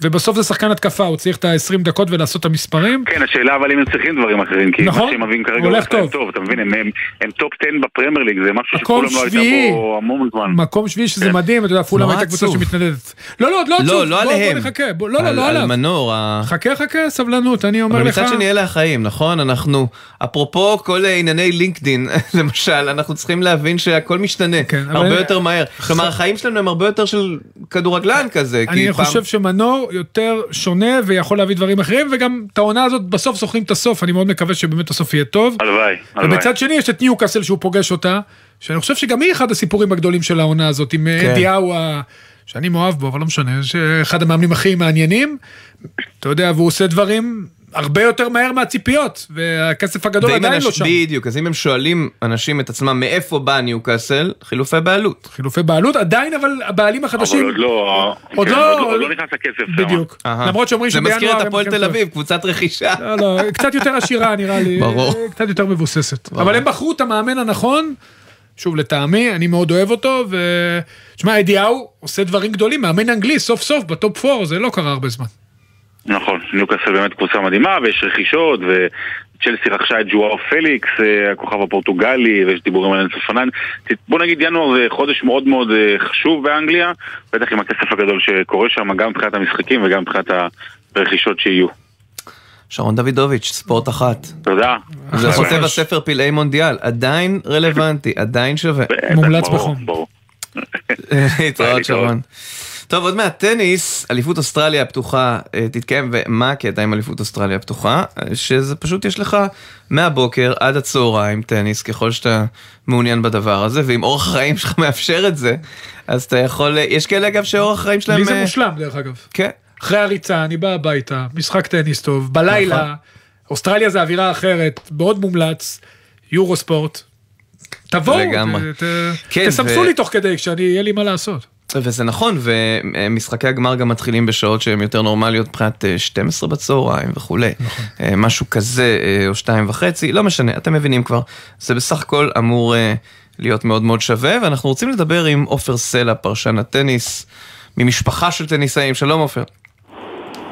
ובסוף זה שחקן התקפה, הוא צריך את ה-20 דקות ולעשות את המספרים.
כן, השאלה אבל אם הם צריכים דברים אחרים, כי
נכון,
מה שהם מביאים כרגע
הוא הולך טוב.
טוב, אתה מבין, הם, הם, הם טופ 10 בפרמייר ליג, זה משהו שכולם לא הייתה. פה המון זמן.
מקום שביעי שזה מדהים, אתה יודע,
נורא
הייתה קבוצה. שמתנדדת. לא, לא, לא עצוב,
לא, לא
בוא- בוא
עליהם.
נחכה, בוא- לא, לא,
על-
לא
על
עליו.
מנור. ה-
חכה, חכה, סבלנות, אני אומר
אבל
לך.
מצד שני אלה החיים, נכון? אנחנו, אפרופו כל ענייני לינקדין, למשל, אנחנו צריכים להבין שהכל משתנה, הרבה
אבל-
יותר מהר. כלומר, החיים שלנו הם הרבה יותר של כדורגלן כזה.
אני חושב שמנור יותר שונה ויכול להביא דברים אחרים, וגם את העונה הזאת בסוף זוכרים את הסוף, אני מאוד מקווה שבאמת הסוף יהיה טוב.
הלוואי, הלוואי.
ובצד שני יש את ניוקאסל שהוא פוגש אותה, שאני חושב שגם היא אחד הסיפורים הגדולים של העונה הזאת, עם
כן.
אדי אאווה, שאני מאוהב בו, אבל לא משנה, שאחד המאמנים הכי מעניינים, אתה יודע, והוא עושה דברים הרבה יותר מהר מהציפיות, והכסף הגדול עדיין
אנש-
לא שם.
בדיוק, אז אם הם שואלים אנשים את עצמם מאיפה בא ניוקאסל, חילופי בעלות.
חילופי בעלות, עדיין אבל הבעלים החדשים...
אבל עוד לא,
עוד
כן,
לא-
עוד, עוד לא נכנס הכסף שם.
בדיוק.
אהה.
למרות שאומרים
זה
שבינואר...
מזכיר את הפועל תל. אביב, קבוצת רכישה.
לא, לא, קצת יותר עשירה נראה לי.
ברור.
קצת יותר מבוססת. אבל הם בחרו את המאמן הנכון, שוב, לטעמי, אני מאוד אוהב אותו, ו... תשמע, אדיהו עושה דברים גדולים, מאמן אנגלי, סוף סוף, בטופ 4, זה לא קרה הרבה זמן.
נכון, ניוקאסל באמת קבוצה מדהימה, ויש רכישות, וצ'לסי רכשה את ג'ואר פליקס, אה, הכוכב הפורטוגלי, ויש דיבורים על אנסו פנן. בוא נגיד, ינואר זה חודש מאוד מאוד אה, חשוב באנגליה, בטח עם הכסף הגדול שקורה שם, גם מבחינת המשחקים וגם מבחינת הרכישות שיהיו.
שרון דוידוביץ', ספורט אחת.
תודה.
זה. חוטב הספר פלאי מונדיאל, עדיין רלוונטי, עדיין שווה.
מומלץ בחום.
ברור.
להתראות שרון. טוב, עוד מעט טניס, אליפות אוסטרליה הפתוחה אה, תתקיים, ומה הקטע עם אליפות אוסטרליה הפתוחה? אה, שזה פשוט יש לך מהבוקר עד הצהריים טניס, ככל שאתה מעוניין בדבר הזה, ואם אורח החיים שלך מאפשר את זה, אז אתה יכול, אה, יש כאלה אגב שאורח החיים שלהם...
לי זה מושלם, דרך אגב.
כן.
אחרי הריצה, אני בא הביתה, משחק טניס טוב, בלילה,
נכון.
אוסטרליה זה אווירה אחרת, מאוד מומלץ, יורו ספורט. תבואו,
כן,
תסמסו לי תוך כדי, כשאני, יהיה לי מה לעשות.
וזה נכון, ומשחקי הגמר גם מתחילים בשעות שהן יותר נורמליות מבחינת אה, 12 בצהריים וכולי.
נכון.
אה, משהו כזה, אה, או שתיים וחצי, לא משנה, אתם מבינים כבר. זה בסך הכל אמור אה, להיות מאוד מאוד שווה, ואנחנו רוצים לדבר עם עופר סלע, פרשן הטניס, ממשפחה של טניסאים. שלום עופר.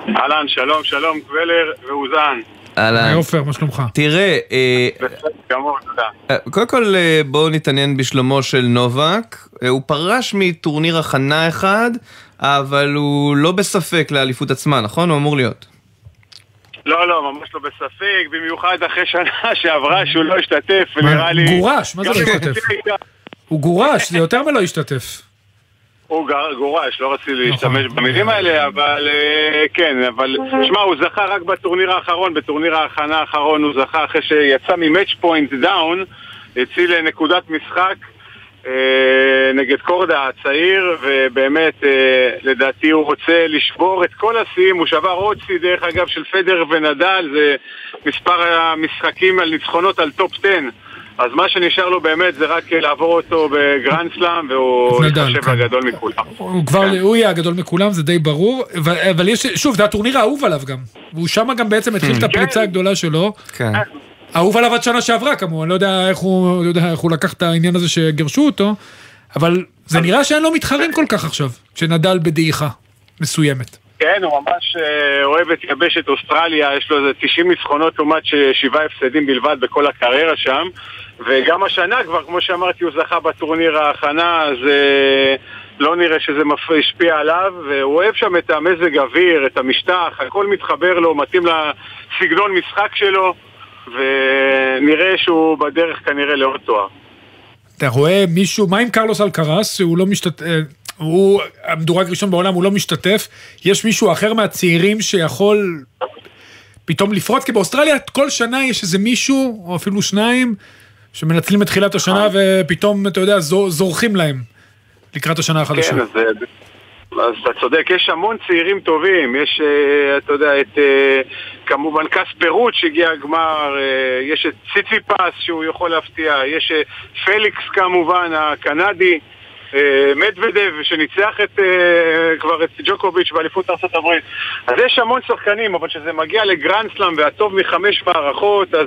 אהלן, שלום, שלום, קבלר ואוזן.
אהלן.
עופר, מה שלומך?
תראה, אה. אה, קודם כל אה, בואו נתעניין בשלומו של נובק. הוא פרש מטורניר הכנה אחד, אבל הוא לא בספק לאליפות עצמה, נכון? הוא אמור להיות.
לא, לא, ממש לא בספק, במיוחד אחרי שנה שעברה שהוא לא השתתף, ונראה לי...
גורש, מה זה לא השתתף?
הוא
גורש, זה יותר מלא השתתף.
הוא גורש, לא רציתי
נכון.
להשתמש במילים האלה, אבל אה, כן, אבל שמע, הוא זכה רק בטורניר האחרון, בטורניר ההכנה האחרון הוא זכה אחרי שיצא מ match point down, הציל נקודת משחק אה, נגד קורדה הצעיר, ובאמת, אה, לדעתי הוא רוצה לשבור את כל השיאים, הוא שבר עוד שיא דרך אגב של פדר ונדל, זה מספר המשחקים על ניצחונות על טופ 10. אז מה שנשאר לו באמת זה רק לעבור אותו בגרנד סלאם, והוא ייחשב
כן.
הגדול מכולם.
הוא כבר, הוא יהיה הגדול מכולם, זה די ברור, אבל, אבל יש, שוב, זה הטורניר האהוב עליו גם. והוא שם גם בעצם התחיל את הפריצה הגדולה שלו.
כן.
אהוב עליו עד שנה שעברה כמובן, לא יודע איך הוא, לא יודע איך הוא לקח את העניין הזה שגירשו אותו, אבל זה נראה שאין לו מתחרים כל כך עכשיו, כשנדל בדעיכה מסוימת.
כן, הוא ממש אה, אוהב את יבשת אוסטרליה, יש לו איזה 90 ניצחונות לעומת שבעה הפסדים בלבד בכל הקריירה שם. וגם השנה כבר, כמו שאמרתי, הוא זכה בטורניר ההכנה, אז אה, לא נראה שזה השפיע עליו, והוא אוהב שם את המזג אוויר, את המשטח, הכל מתחבר לו, מתאים לסגנון משחק שלו, ונראה שהוא בדרך כנראה לעוד תואר.
אתה רואה מישהו, מה עם קרלוס אלקרס, שהוא לא משתתף, הוא המדורג ראשון בעולם, הוא לא משתתף, יש מישהו אחר מהצעירים שיכול פתאום לפרוץ, כי באוסטרליה כל שנה יש איזה מישהו, או אפילו שניים, שמנצלים את תחילת השנה ופתאום, אתה יודע, זו- זורחים להם לקראת השנה החדשה.
כן, אז, אה, אז אתה צודק, יש המון צעירים טובים, יש, אה, אתה יודע, את אה, כמובן קספר רוט שהגיע הגמר, אה, יש את ציציפס שהוא יכול להפתיע, יש אה, פליקס כמובן, הקנדי, אה, מדוודב שניצח את, אה, כבר את ג'וקוביץ' באליפות ארצות הברית. אז יש המון שחקנים, אבל כשזה מגיע לגרנדסלאם והטוב מחמש מערכות, אז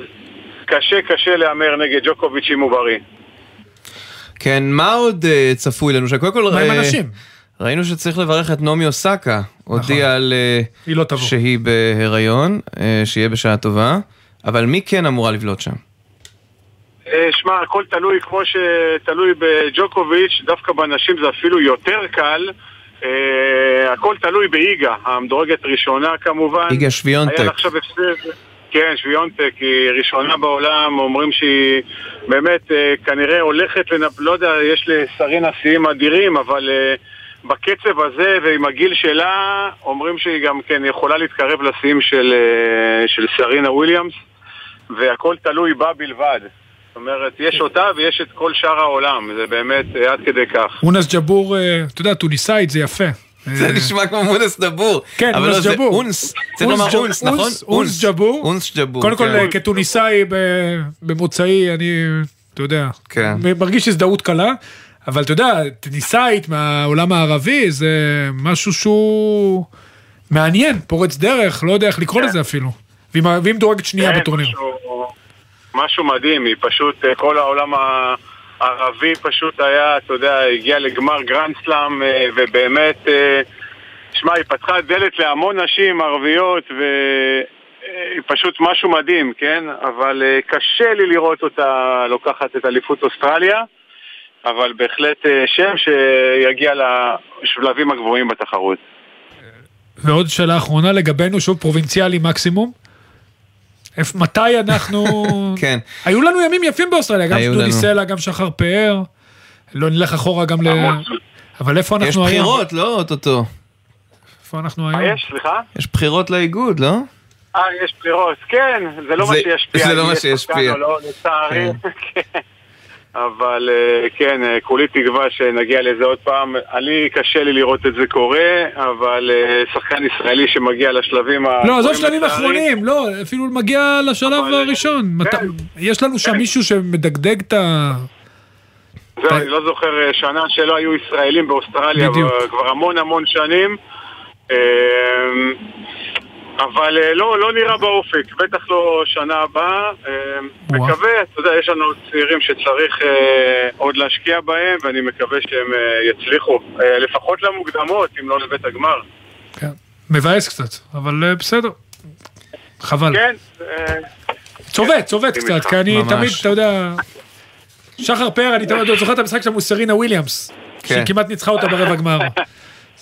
קשה קשה להמר נגד ג'וקוביץ' אם הוא בריא.
כן, מה עוד אה, צפוי לנו? שקודם כל...
מה עם
אה,
אנשים?
ראינו שצריך לברך את נעמי אוסקה.
נכון.
הודיעה על... אה,
היא לא תבוא.
שהיא בהיריון, אה, שיהיה בשעה טובה. אבל מי כן אמורה לבלוט שם?
אה, שמע, הכל תלוי, כמו שתלוי בג'וקוביץ', דווקא בנשים זה אפילו יותר קל. אה, הכל תלוי באיגה, המדורגת ראשונה כמובן.
איגה שוויונטק.
היה לה עכשיו הפסד, כן, שוויונטק, היא ראשונה בעולם, אומרים שהיא באמת אה, כנראה הולכת לנפ... לא יודע, יש לשרינה שיאים אדירים, אבל אה, בקצב הזה ועם הגיל שלה, אומרים שהיא גם כן יכולה להתקרב לשיאים של, אה, של סרינה וויליאמס, והכל תלוי בה בלבד. זאת אומרת, יש אותה ויש את כל שאר העולם, זה באמת עד כדי כך.
אונס ג'בור, אתה יודע, טוניסאית זה יפה.
זה נשמע כמו מונס דבור.
כן,
אבל לא,
ג'בור.
אונס. צריך לומר אונס, נכון?
אונס ג'בור.
אונס ג'בור.
קודם כל,
כן.
אה, כטוניסאי ב- במוצאי, אני, אתה יודע,
כן.
מרגיש הזדהות קלה, אבל אתה יודע, טוניסאית מהעולם הערבי זה משהו שהוא מעניין, פורץ דרך, לא יודע איך לקרוא לזה אפילו. והיא מדורגת שנייה
כן,
בטורניר.
משהו, משהו מדהים, היא פשוט, אה, כל העולם הערבי פשוט היה, אתה יודע, הגיע לגמר גרנד סלאם, אה, ובאמת, אה, שמע, היא פתחה דלת להמון נשים ערביות, והיא פשוט משהו מדהים, כן? אבל אה, קשה לי לראות אותה לוקחת את אליפות אוסטרליה, אבל בהחלט אה, שם שיגיע לשלבים הגבוהים בתחרות.
ועוד שאלה אחרונה לגבינו, שוב פרובינציאלי מקסימום. מתי אנחנו...
כן.
היו לנו ימים יפים באוסטרליה, גם דודי. סלע, גם שחר פאר. לא נלך אחורה גם ל... אבל איפה אנחנו
יש
היום?
בחירות, לא אוטוטו.
איפה אנחנו היום?
מה יש? סליחה?
יש בחירות לאיגוד, לא?
אה, יש בחירות, כן, זה לא מה שישפיע.
זה לא מה
יש
שישפיע.
לא, לצערי. כן. אבל אה, כן, אה, כולי תקווה שנגיע לזה עוד פעם. אני, קשה לי לראות את זה קורה, אבל אה, שחקן ישראלי שמגיע לשלבים ה...
לא, עזוב שלבים אחרונים, לא, אפילו מגיע לשלב הראשון. מת- יש לנו שם מישהו שמדגדג את ה...
זהו, אני לא זוכר שנה שלא היו ישראלים באוסטרליה כבר המון המון שנים. אבל אה, לא, לא נראה באופק, בטח לא שנה הבאה. אה, מקווה, אתה יודע, יש לנו צעירים שצריך אה, עוד להשקיע בהם, ואני מקווה שהם אה, יצליחו, אה, לפחות למוקדמות, אם לא לבית הגמר.
מבאס קצת, אבל אה, בסדר. חבל.
כן, אה,
צובט, צובט קצת. כי אני
ממש.
תמיד, אתה יודע... שחר פאר, אני תמיד זוכר את המשחק שלה מול סרינה וויליאמס,
כן.
שכמעט ניצחה אותה ברבע גמר.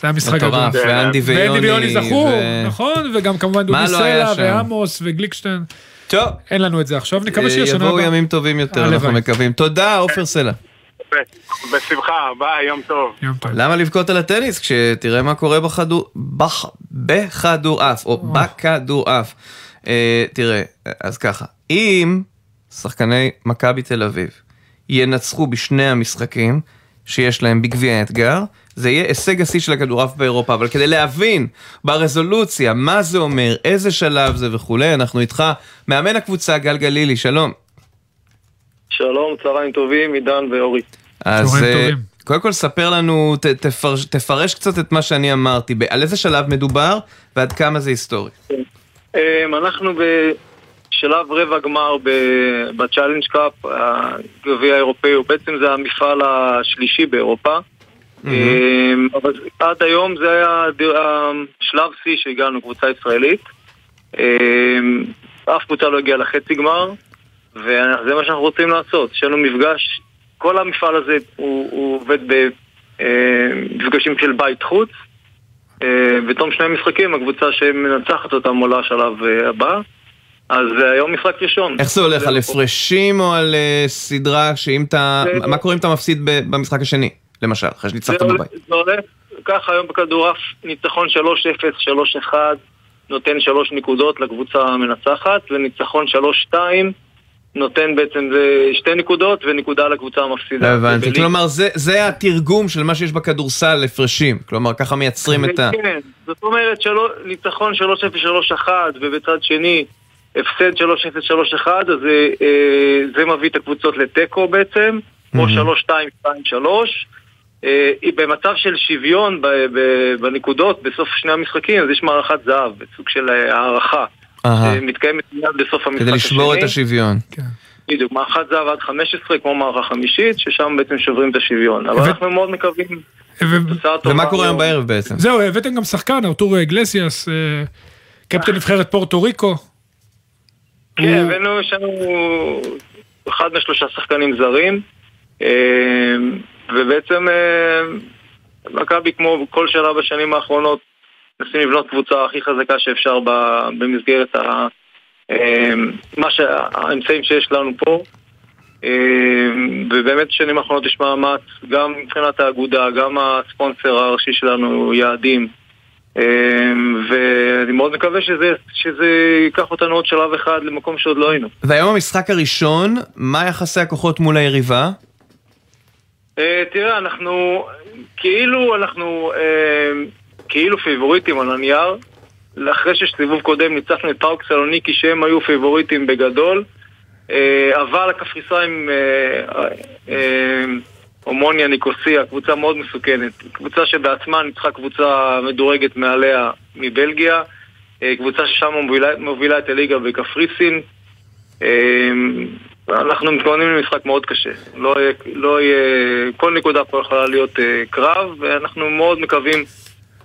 זה היה משחק גדול.
מטורף, ואנדי ויוני,
אנדי ויוני זכו, נכון, וגם כמובן דודי
לא היה
סלע? ועמוס וגליקשטיין.
טוב.
אין לנו את זה עכשיו, נקווה
אה,
שיהיה שנה
יבואו
הבאה.
ימים טובים יותר. אנחנו מקווים. תודה, עופר סלע.
בשמחה, ביי, יום טוב.
יום טוב.
למה לבכות על הטניס כשתראה מה קורה בכדור... בח- בכדור אף, או בכדור אף. אה, תראה, אז ככה, אם שחקני מכבי תל אביב ינצחו בשני המשחקים שיש להם בגביע האתגר, זה יהיה הישג השיא של הכדורעף באירופה, אבל כדי להבין ברזולוציה מה זה אומר, איזה שלב זה וכולי, אנחנו איתך, מאמן הקבוצה גל גלילי, שלום.
שלום, צהריים טובים, עידן ואורי.
אז
טובים.
קודם כל ספר לנו, ת, תפרש, תפרש קצת את מה שאני אמרתי, ב- על איזה שלב מדובר ועד כמה זה היסטורי.
אמ, אנחנו בשלב רבע גמר ב- ב Challenge Cup, הגביע האירופאי, הוא בעצם זה המפעל השלישי באירופה. אמ, אבל עד היום זה היה השלב שיא שהגענו, קבוצה ישראלית. אמ, אף קבוצה לא הגיעה לחצי גמר, וזה מה שאנחנו רוצים לעשות. שיהיה לנו מפגש, כל המפעל הזה הוא, הוא עובד במפגשים של בית חוץ. בתום שני משחקים הקבוצה שמנצחת אותם עולה לשלב אה, הבא. אז אה, היום משחק ראשון.
איך זה הולך, על הפרשים או על אה, סדרה שאם אתה, מה קורה אם אתה מפסיד במשחק השני, למשל, אחרי שניצחת
זה
בבית?
זה הולך ככה היום בכדורעף, ניצחון 3-0, 3-1, נותן 3 נקודות לקבוצה המנצחת, וניצחון 3-2 נותן בעצם זה שתי נקודות ונקודה לקבוצה המפסידה.
הבנתי,
בליגה.
כלומר זה- זה התרגום של מה שיש בכדורסל, הפרשים, כלומר ככה מייצרים את ה...
כן, זאת אומרת שלא, ניצחון 3-0, 3-1 ובצד שני הפסד 3-0, 3-1 אז אה, אה, זה מביא את הקבוצות לתיקו בעצם, או 3-2, 2-3 אה, היא במצב של שוויון ב- ב- בנקודות בסוף שני המשחקים, אז יש מערכת זהב, בסוג של אה, הערכה.
אהה.
שמתקיימת מיד בסוף המשחק
כדי
השני.
לשבור את השוויון.
בדיוק, מערכת זהב עד 15 כמו מערכה חמישית, ששם בעצם שוברים את השוויון. אבל אנחנו מאוד מקווים.
ומה קורה היום בערב בעצם?
זהו, הבאתם גם שחקן, ארתור איגלסיאס, אה, קפטן נבחרת פורטו ריקו.
כן, הבאנו, יש לנו אחד משלושה שחקנים זרים, אה, ובעצם אה, מכבי כמו כל שנה בשנים האחרונות מנסים לבנות קבוצה הכי חזקה שאפשר במסגרת ה... אה, מה שה- האמצעים שיש לנו פה. אה, ובאמת בשנים האחרונות יש מאמץ, גם מבחינת האגודה, גם הספונסר הראשי שלנו, יעדים. ואני מאוד מקווה שזה, שזה ייקח אותנו עוד שלב אחד למקום שעוד לא היינו.
והיום המשחק הראשון, מה יחסי הכוחות מול היריבה?
אה, תראה, אנחנו כאילו אנחנו אה, כאילו פיבוריטים על הנייר. אחרי שסיבוב קודם ניצחנו את פאוק סלוניקי שהם היו פיבוריטים בגדול. אה, אבל הקפריסאים הומוניה ניקוסיה, קבוצה מאוד מסוכנת. קבוצה שבעצמה ניצחה קבוצה מדורגת מעליה מבלגיה. קבוצה ששם מובילה, מובילה את הליגה בקפריסין. אנחנו מתכוננים למשחק מאוד קשה. לא יהיה, לא יהיה, כל נקודה פה יכולה להיות אה, קרב, ואנחנו מאוד מקווים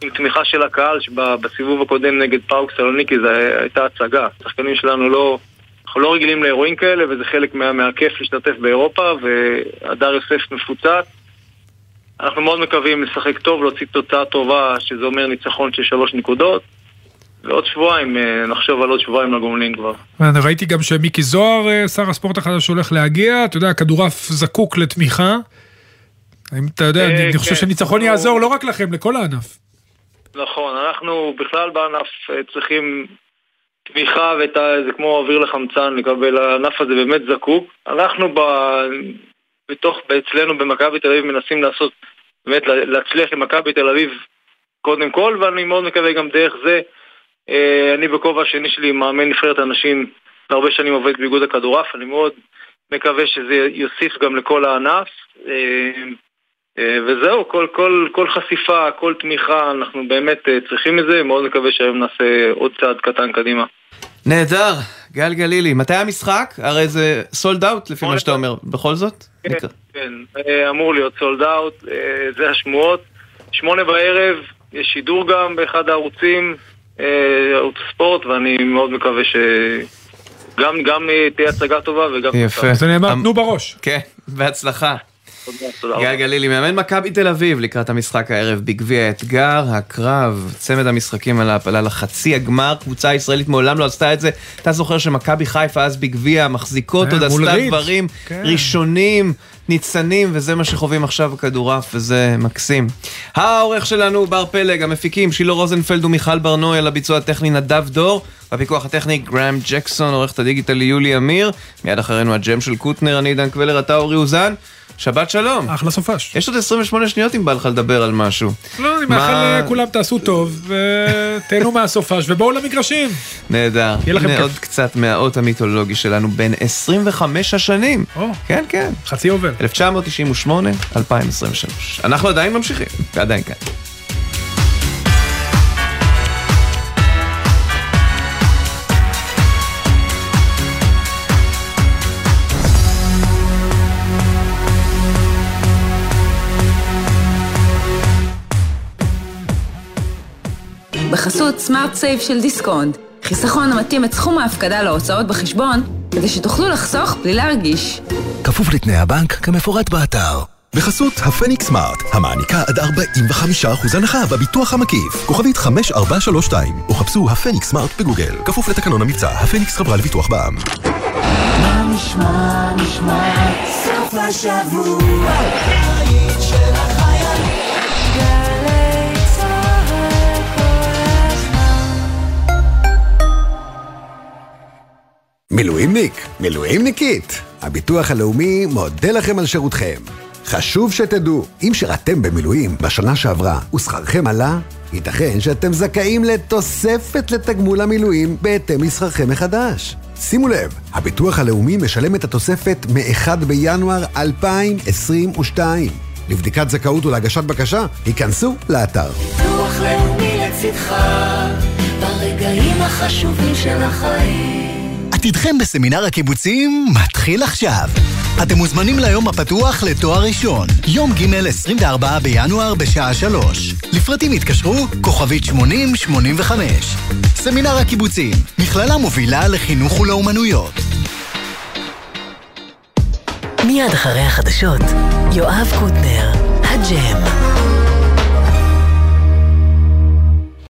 עם תמיכה של הקהל, שבסיבוב הקודם נגד פאוק סלוניקי זו הייתה הצגה. השחקנים שלנו לא, אנחנו לא רגילים לאירועים כאלה, וזה חלק מה, מהכיף להשתתף באירופה, והדר יוסף מפוצץ. אנחנו מאוד מקווים לשחק טוב, להוציא תוצאה טובה, שזה אומר ניצחון של שלוש נקודות. ועוד שבועיים, אה, נחשוב על עוד שבועיים לגומלין כבר.
אני ראיתי גם שמיקי זוהר, אה, שר הספורט החדש, הולך להגיע, אתה יודע, הכדורעף זקוק לתמיכה. האם אתה יודע,
אה,
אני חושב
כן.
שניצחון יעזור לא רק לכם, לכל הענף.
נכון, אנחנו בכלל בענף אה, צריכים תמיכה. זה כמו אוויר לחמצן לקבל, הענף הזה באמת זקוק. אנחנו ב... בתוך, אצלנו במכבי תל אביב מנסים לעשות, באמת לה- להצליח עם מכבי תל אביב קודם כל, ואני מאוד מקווה גם דרך זה. אה, אני בכובע השני שלי מאמן נבחרת הנשים, הרבה שנים עובד באיגוד הכדורעף, אני מאוד מקווה שזה יוסיף גם לכל הענף. אה, אה, וזהו, כל, כל, כל חשיפה, כל תמיכה, אנחנו באמת צריכים את זה, מאוד מקווה שהיום נעשה עוד צעד קטן קדימה.
נהדר, גל גלילי. מתי המשחק? הרי זה סולד אאוט לפי מה שאתה אומר. בכל זאת? נקרא.
כן, אמור להיות סולד אאוט, זה השמועות. שמונה בערב, יש שידור גם באחד הערוצים, ערוץ הספורט, ואני מאוד מקווה שגם גם אה, תהיה הצגה טובה וגם...
יפה.
זה נאמר,
אמ-
תנו בראש.
כן, בהצלחה. גל. גלילי, מאמן מכבי תל אביב לקראת המשחק הערב בגביע האתגר, הקרב, צמד המשחקים על ההעפלה לחצי הגמר, קבוצה ישראלית מעולם לא עשתה את זה. אתה זוכר שמכבי חיפה אז בגביע מחזיקות
כן,
עוד עשתה. דברים
כן.
ראשונים, ניצנים, וזה מה שחווים עכשיו בכדורעף, וזה מקסים. העורך שלנו בר פלג, המפיקים שילה רוזנפלד ומיכל ברנועי, על הביצוע הטכני נדב דור, בפיקוח הטכני גרם ג'קסון, עורכת הדיגיטל יולי אמיר, מיד אחרינו הג'ם של קוטנר, אני עידן קבלר, אתה אורי אוזן. שבת שלום.
אחלה סופש.
יש עוד 28 שניות אם בא לך לדבר על משהו.
לא, אני מאחל לכולם תעשו טוב, ותהנו מהסופש, ובואו למגרשים.
נהדר.
יהיה לכם כיף.
עוד קצת מהאות המיתולוגי שלנו בין 25 השנים. כן, כן.
חצי עובר.
1998, 2023. אנחנו עדיין ממשיכים, ועדיין כאן.
בחסות סמארט סייב של דיסקונט, חיסכון המתאים את סכום ההפקדה להוצאות בחשבון, כדי שתוכלו לחסוך בלי להרגיש.
כפוף לתנאי הבנק כמפורט באתר. בחסות הפניקס סמארט, המעניקה עד 45% הנחה בביטוח המקיף. כוכבית 5432, או חפשו הפניקס סמארט בגוגל. כפוף לתקנון המבצע, הפניקס חברה לביטוח בע"מ.
מה נשמע, נשמע, סוף השבוע,
מילואימניק, מילואימניקית, הביטוח הלאומי מודה לכם על שירותכם. חשוב שתדעו, אם שירתם במילואים בשנה שעברה ושכרכם עלה, ייתכן שאתם זכאים לתוספת לתגמול המילואים בהתאם לשכרכם מחדש. שימו לב, הביטוח הלאומי משלם את התוספת מ-1 בינואר 2022. לבדיקת זכאות ולהגשת בקשה, היכנסו לאתר.
ביטוח לאומי לצדך, ברגעים החשובים של החיים.
עתידכם בסמינר הקיבוצים מתחיל עכשיו. אתם מוזמנים ליום הפתוח לתואר ראשון, יום ג' 24 בינואר בשעה 3. לפרטים התקשרו, כוכבית 8085. סמינר הקיבוצים, מכללה מובילה לחינוך ולאומנויות.
מיד אחרי החדשות, יואב קוטנר, הג'ם.